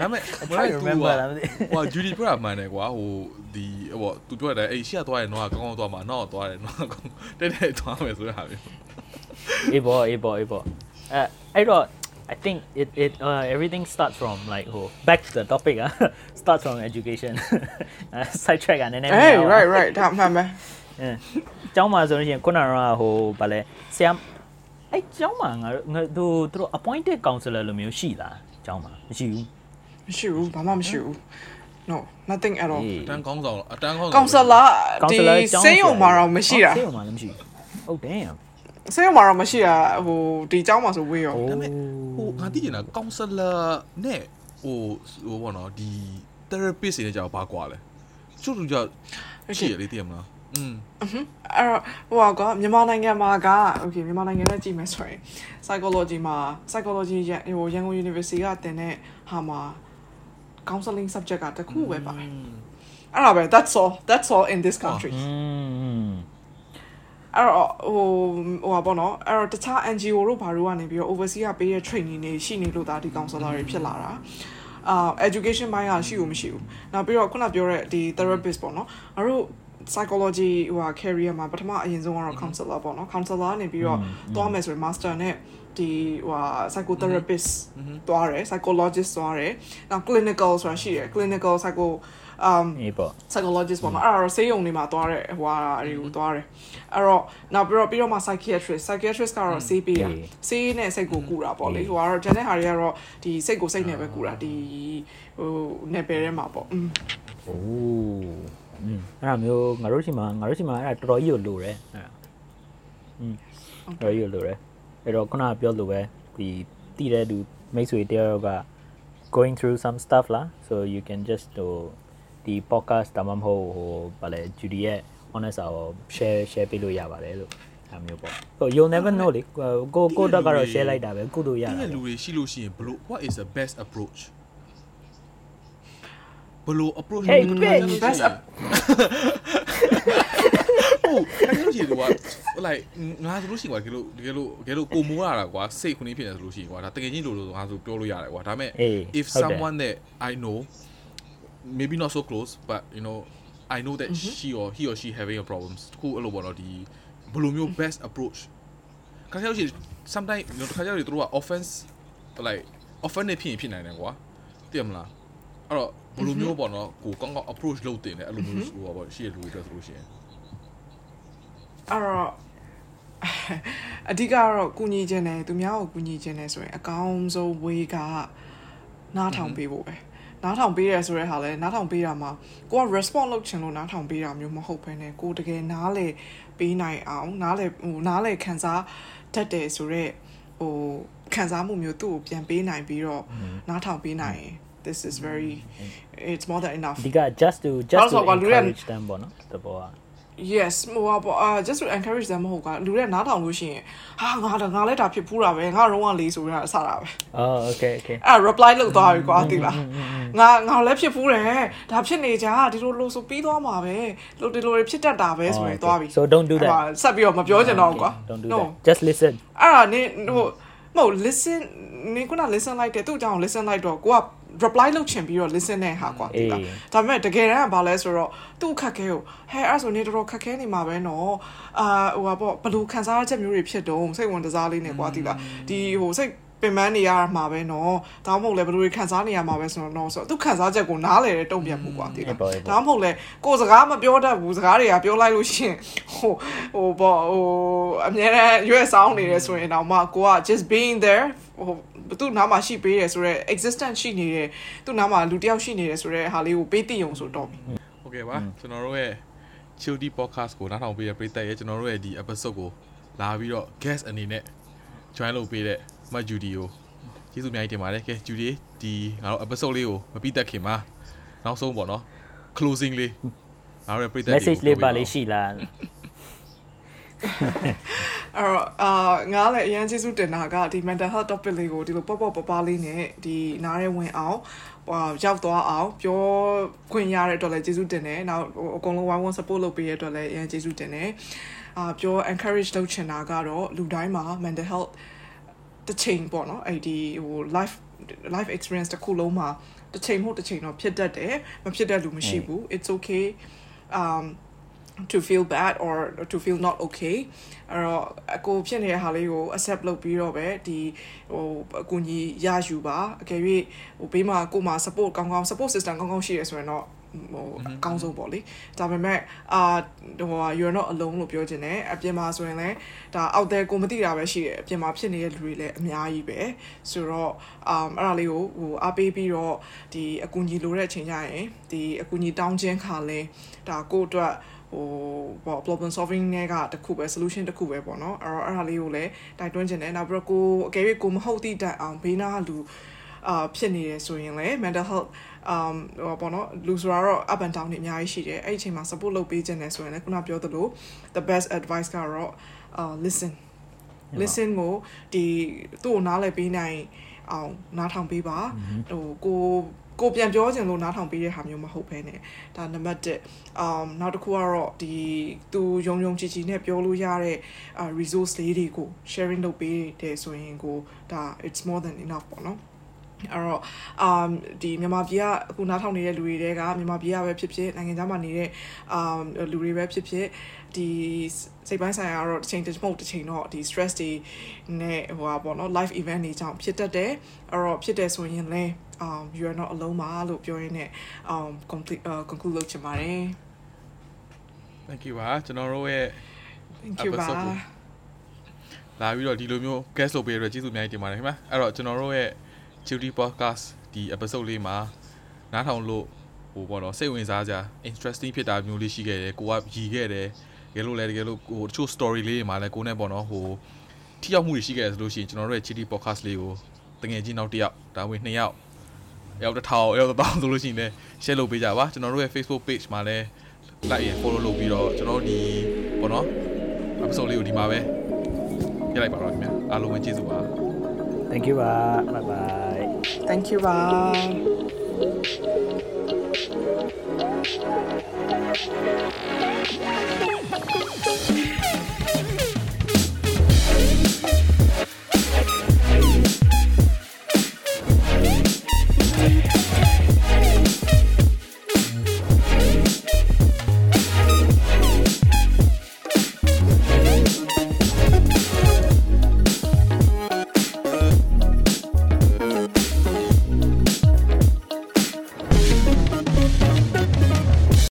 ပေမဲ့ try to remember လားမသိ ဟိုဂျူဒီပြောတာမှန်တယ်ကွာဟို ဒီဟိုသူပြောတယ်အဲ့ရှေ့သွားတယ်နော်ကောင်းကောင်းသွားမှာနောက်သွားတယ်နော်ကောင်းတက်တက်သွားမယ်ဆိုတာမျိုးအေးဘောအေးဘောအေးဘောအဲအဲ့တော့ I think it it uh, everything starts from like oh back to the topic ah starts from education uh, side track อ่ะနည်းနည်း Hey များ right right ဒါမှန်ပဲအဲကျောင်းမှာဆိုလို့ရှိရင်ခုနကတော့ဟိုဗာလဲဆရာအဲ့ကျောင်းမှာငါတို့ငါတို့သူတို့ appointed counselor လိုမျိုးရှိလားကျောင်းမှာမရှိဘူးမရှိဘူးဘာမှမရှိဘူး no nothing at all အတန်းကောင်းဆောင်အတန်းကောင်း ကောင်ဆယ်လာဒီ counselor ကျောင်း စေးရုံမှာတော့မရှိတာ ဆေးရုံမှာလည်းမရှိဘူး oh damn စေးရုံမှာတော့မရှိတာဟိုဒီเจ้าမှာဆိုဝေးရော oh ဒါပေမဲ့ဟိုငါသိချင်တာကောင်ဆယ်လာနဲ့ဟိုဟိုဘောနော်ဒီ therapist တွေနဲ့ကြာဘာကွာလဲကျုပ်တို့ကြာရှိရလေသိရမလား อืม အဲ့တော့ဟိုကမြန်မာနိုင်ငံမှာက okay မြန်မာနိုင်ငံနဲ့ကြည့်မယ်ဆိုရင် psychology မှာ psychology ရဟိုရန်ကုန် University ကတင်တဲ့ဟာမှာ counseling subject ကတခုပဲပါတယ်အဲ့ဒါပဲ that's all that's all in this country อืมအဲ့တော့ဟိုဟိုပါပေါ့နော်အဲ့တော့တခြား NGO တို့ဘာတို့ကနေပြီးတော့ overseas ကပေးတဲ့ training တွေရှိနေလို့ဒါဒီ counselor တွေဖြစ်လာတာအာ education ဘိုင်းကရှိဦးမရှိဘူးနောက်ပြီးတော့ခုနပြောတဲ့ဒီ therapist ပေါ့နော်ငါတို့ psychology ဟိုဟာ career မှာပထမအရင်ဆုံးကတော့ counselor ပေါ့နော် counselor နေပြီးတော့သွားမယ်ဆိုရင် master နဲ့ ဒီဟိုဟာ psychotherapist သွားတယ် psychologist သွားတယ်နောက် clinical ဆိုတာရှိတယ် clinical psycho um အေးပေါ့ psychologist ပေါ့နော်အဲ့ဒါတော့ဆေးရုံတွေမှာသွားတဲ့ဟိုဟာတွေကိုသွားတယ်အဲ့တော့နောက်ပြီးတော့ပြီးတော့မှ psychiatrist psychiatrist ကတော့ဆေးပေးတာဆေးနဲ့စိတ်ကိုကူတာပေါ့လေဟိုကတော့ကျန်တဲ့ဟာတွေကတော့ဒီစိတ်ကိုစိတ်နဲ့ပဲကူတာဒီဟိုနယ်ပယ်ထဲမှာပေါ့อืม โอ้อืมအဲ့ဒါမျိုးငါတို့ရှိမှာငါတို့ရှိမှာအဲ့ဒါတော်တော်ကြီးကိုလိုတယ်အဲ့ဒါอืมတော်တော်ကြီးကိုလိုတယ် အဲ့တော့ခုနကပြောလို့ပဲဒီတည်တဲ့သူမိတ်ဆွေတယောက်က going through some stuff လား so you can just ဟိုဒီ podcast တမမဟုတ်ဟိုဗာလဲ Judy ရဲ့ honest ကို share share ပေးလို့ရပါတယ်လို့အဲ့မျိုးပေါ့ဟို you'll never know လေကိုကိုတက်ကတော့ share လိုက်တာပဲကုလို့ရ ဒီ တာ လူတွေရှိလို့ရှိရင်ဘလို့ what is the best approach ဘလို့ approach Hey, လုပ် bitch, လို့ best ရှိရင်ဟုတ်အဲ့လိုရှိတယ်ကွာ like ငါဆိုလို့ရှိရင်ကွာဒီလိုဒီလိုဒီလိုကိုမိုးရတာကွာစိတ်ခုနေဖြစ်နေဆိုလို့ရှိရင်ကွာဒါတကယ်ချင်းလိုလိုငါဆိုပြောလို့ရတယ်ကွာဒါပေမဲ့အေး if ဟုတ်တယ် someone that I know maybe not so close but you know I know that she or he or she having a problems တခုအဲ့လိုပေါ့နော်ဒီဘယ်လိုမျိုး best approach ခါကျလို့ရှိရင် sometimes you know တခါကျတော့သူတို့က offense like offend နေဖြစ်ရင်ဖြစ်နိုင်တယ်ကွာသိရမလားအဲ့တော့ဘယ်လိုမျိုးပေါ့နော်ကိုကောင်းကောင်း approach လုပ်တင်တယ်အဲ့လိုမျိုးဟိုပါပေါ့ရှိရလူတွေအတွက်ဆိုလို့ရှိရင် အဲ့တော့အဓိကကတော့ကုညီခြင်းတယ်သူများကိုကုညီခြင်းတယ်ဆိုရင်အကောင်းဆုံးဝေးကနားထောင်ပေးဖို့ပဲနားထောင်ပေးရဲဆိုတဲ့ဟာလဲနားထောင်ပေးတာမှာကိုက response လုပ်ချင်လို့နားထောင်ပေးတာမျိုးမဟုတ်ဘဲနဲ့ကိုတကယ်နားလေပေးနိုင်အောင်နားလေဟိုနားလေခံစားတတ်တယ်ဆိုတော့ဟိုခံစားမှုမျိုးသူ့ကိုပြန်ပေးနိုင်ပြီးတော့နားထောင်ပေးနိုင်ရင် this is very it's more than enough အဓိက just to just အဲ့ to ဆိုတော့လူတွေက encourage them ပေါ့နော်တဘောက yes ဟိုပါပေါ့အာ just to encourage them မဟုတ်ကလူတွေနားထောင်လို့ရှိရင်ဟာငါတော့ငါလည်းဒါဖြစ်ဖူးတာပဲငါတော့ကလေးဆိုပြီးတော့အဆတာပဲအော် okay okay အဲ့ reply လုပ်သွားပြီကွာသိလားငါငါလည်းဖြစ်ဖူးတယ်ဒါဖြစ်နေကြဒီလိုလို့ဆိုပြီးသွားမှာပဲလို့ဒီလိုတွေဖြစ်တတ်တာပဲဆိုရင်သွားပြီ so don't do that အဲ့ဒါဆက်ပြီးတော့မပြောချင်တော့ဘူးကွာ don't do no that just listen အဲ့ဒါနေဟိုမဟုတ် listen နေခုန listen လိုက်တယ်သူ့အကြောင်း listen လိုက်တော့ကိုက reply လုပ်ချင်ပြီးတော့ listen နဲ့ဟာကွာဒီလားအေးဒါပေမဲ့တကယ်တမ်းကဘာလဲဆိုတော့သူ့ခက်ခဲကိုဟဲအဲ့ဒါဆိုနေတော်တော်ခက်ခဲနေမှာပဲနော်အာဟိုပါပေါ့ဘယ်လိုခံစားရချက်မျိုးတွေဖြစ်တော့စိတ်ဝင်တစားလေးနဲ့ကွာဒီလားဒီဟိုစိတ်ပင်ပန်းနေရမှာပဲနော်ဒါမှမဟုတ်လဲဘယ်လိုတွေခံစားနေရမှာပဲဆိုတော့နော်ဆိုတော့သူခံစားချက်ကိုနားလေတဲ့တုံ့ပြန်မှုကွာဒီလားအေးပေါ့အေးပေါ့ဒါမှမဟုတ်လဲကိုယ်စကားမပြောတတ်ဘူးစကားတွေကပြောလိုက်လို့ရှိရင်ဟိုဟိုပေါ့ဟိုအများနဲ့ရွက်ဆောင်နေတယ်ဆိုရင်တော့မှကိုက just being there ဟို သူ့နားမှာရှိပေးတယ်ဆိုတော့ existence ရှိနေတယ်သူ့နားမှာလူတစ်ယောက်ရှိနေတယ်ဆိုတော့ဟာလေးကိုပေးသိအောင်ဆိုတော့ပြီ โอเคပါကျွန်တော်တို့ရဲ့ Childi podcast ကိုနားထောင်ပေးရပရိသတ်ရဲ့ကျွန်တော်တို့ရဲ့ဒီ episode ကိုလာပြီးတော့ guest အနေနဲ့ join လုပ်ပေးတဲ့မတ် Judy ကိုကျေးဇူးအများကြီးတင်ပါတယ်ကဲ Judy ဒီငါတို့ episode လေးကိုမပြီးသက်ခင်မှာနောက်ဆုံးပေါ့နော် closing လေးငါတို့ရဲ့ပရိသတ်တွေကို message လေးပါလေးရှိလား အဲ့တော့အာငါလည်းအရင်ကျေးဇူးတင်တာကဒီ mental health topic လေးကိုဒီလိုပေါ့ပေါ့ပပလေးနဲ့ဒီနားရဲဝင်အောင်ဟိုရောက်သွားအောင်ပြောခွင့်ရတဲ့အတွက်လည်းကျေးဇူးတင်တယ်နောက်ဟိုအကုန်လုံးဝိုင်းဝန်း support လုပ်ပေးရတဲ့အတွက်လည်းအရင်ကျေးဇူးတင်တယ်အာပြော encourage လုပ်ချင်တာကတော့လူတိုင်းမှာ mental health တစ်ချိန်ပေါ့နော်အဲ့ဒီဟို life life experience တစ်ခုလုံးမှာတစ်ချိန်မဟုတ်တစ်ချိန်တော့ဖြစ်တတ်တယ်မဖြစ်တတ်လူမရှိဘူး it's okay um to feel bad or to feel not okay အဲ့တော့အကိုဖြစ်နေတဲ့ဟာလေးကို accept လုပ်ပြီးတော့ပဲဒီဟိုအကူကြီးရယူပါအကယ်၍ဟိုဘေးမှာကိုမှာ support ကောင်းကောင်း support system ကောင်းကောင်းရှိရဆိုရင်တော့ဟိုအကောင်းဆုံးပေါ့လေဒါပေမဲ့အာဟို you're not alone လို့ပြောချင်တယ်အပြင်မှာဆိုရင်လည်းဒါ out there ကိုမသိတာပဲရှိတယ်အပြင်မှာဖြစ်နေတဲ့လူတွေလည်းအများကြီးပဲဆိုတော့အာအဲ့ဒါလေးကိုဟိုအားပေးပြီးတော့ဒီအကူကြီးလိုတဲ့အချိန်ကျရင်ဒီအကူကြီးတောင်းခြင်းခါလဲဒါကိုယ့်အတွက် ဟိုပေါ့ problem solving နဲ့ကတခုပဲ solution တခုပဲပေါ့နော်အဲ့တော့အဲ့ဒါလေးကိုလည်းတိုက်တွန်းခြင်းတယ်နောက်ပြီးတော့ကိုအကယ်၍ကိုမဟုတ်သည့်တိုင်အောင်ဘေးနားလူအာဖြစ်နေတယ်ဆိုရင်လည်း mental health um ဟိုပေါ့နော်လူဆိုတာတော့ up and down တွေအများကြီးရှိတယ်အဲ့ဒီအချိန်မှာ support လုပ်ပေးခြင်းနဲ့ဆိုရင်လည်းခုနပြောသလို the best advice ကတော့ uh listen listen ကိုဒီသူ့ကိုနားလည်ပေးနိုင်အောင်နားထောင်ပေးပါဟိုကို ကိုပြန်ပြောချင်လို့နားထောင်ပေးတဲ့ဟာမျိုးမဟုတ်ဘဲနဲ့ဒါနံပါတ်1 um နောက်တစ်ခုကတော့ဒီသူယုံယုံကြည်ကြည်နဲ့ပြောလို့ရတဲ့ resource လေးတွေကို sharing လုပ်ပေးတယ်ဆိုရင်ကိုဒါ it's more than enough ပေါ့နော် အဲ့တော့ um ဒီမြန်မာပြည်ကအခုနားထောင်နေတဲ့လူတွေတဲကမြန်မာပြည်ကပဲဖြစ်ဖြစ်နိုင်ငံခြားမှာနေတဲ့ um လူတွေပဲဖြစ်ဖြစ်ဒီစိတ်ပိုင်းဆိုင်ရာတော့တစ်ချိန်တစ်မဟုတ်တစ်ချိန်တော့ဒီ stress တွေနဲ့ဟိုပါပေါ့နော် life event တွေကြောင့်ဖြစ်တတ်တယ်အဲ့တော့ဖြစ်တယ်ဆိုရင်လည်း um you are not alone ပါလို့ပြောရင်းနဲ့ um complete uh, conclude လုပ်ချင်ပါတယ် thank you ပါကျွန်တော်တို့ရဲ့ thank you ပါ episode ကိုလာပြီးတော့ဒီလိုမျိုး guest လုပ်ပေးရတဲ့ကျေးဇူးအများကြီးတင်ပါတယ်ခင်ဗျာအဲ့တော့ကျွန်တော်တို့ရဲ့ Duty Podcast ဒီ episode လေးမှာနားထောင်လို့ဟိုပေါ့နော်စိတ်ဝင်စားစရာ interesting ဖြစ်တာမျိုးလေးရှိခဲ့တယ်ကိုကရည်ခဲ့တယ်တကယ်လို့လည်းတကယ်လို့ဟိုတချို့ story လေးတွေမှာလည်းကိုနဲ့ပေါ့နော်ဟိုထိရောက်မှုတွေရှိခဲ့တယ်ဆိုလို့ရှိရင်ကျွန်တော်တို့ရဲ့ Duty Podcast လေးကိုတကယ်ချင်းနောက်တစ်ယောက်ဒါမှမဟုတ်နှစ်ယောက်ရောက်တစ်ထောင်ရောက်တစ်သောင်းဆိုလို့ရှိရင်လည်း share လုပ်ပေးကြပါကျွန်တော်တို့ရဲ့ Facebook page မှာလည်း like ရင် follow လုပ်ပြီးတော့ကျွန်တော်တို့ဒီပေါ့နော် episode လေးကိုဒီမှာပဲရလိုက်ပါတော့ခင်ဗျာအားလုံးပဲကျေးဇူးပါ thank you ပါ bye bye thank you ပါ Thank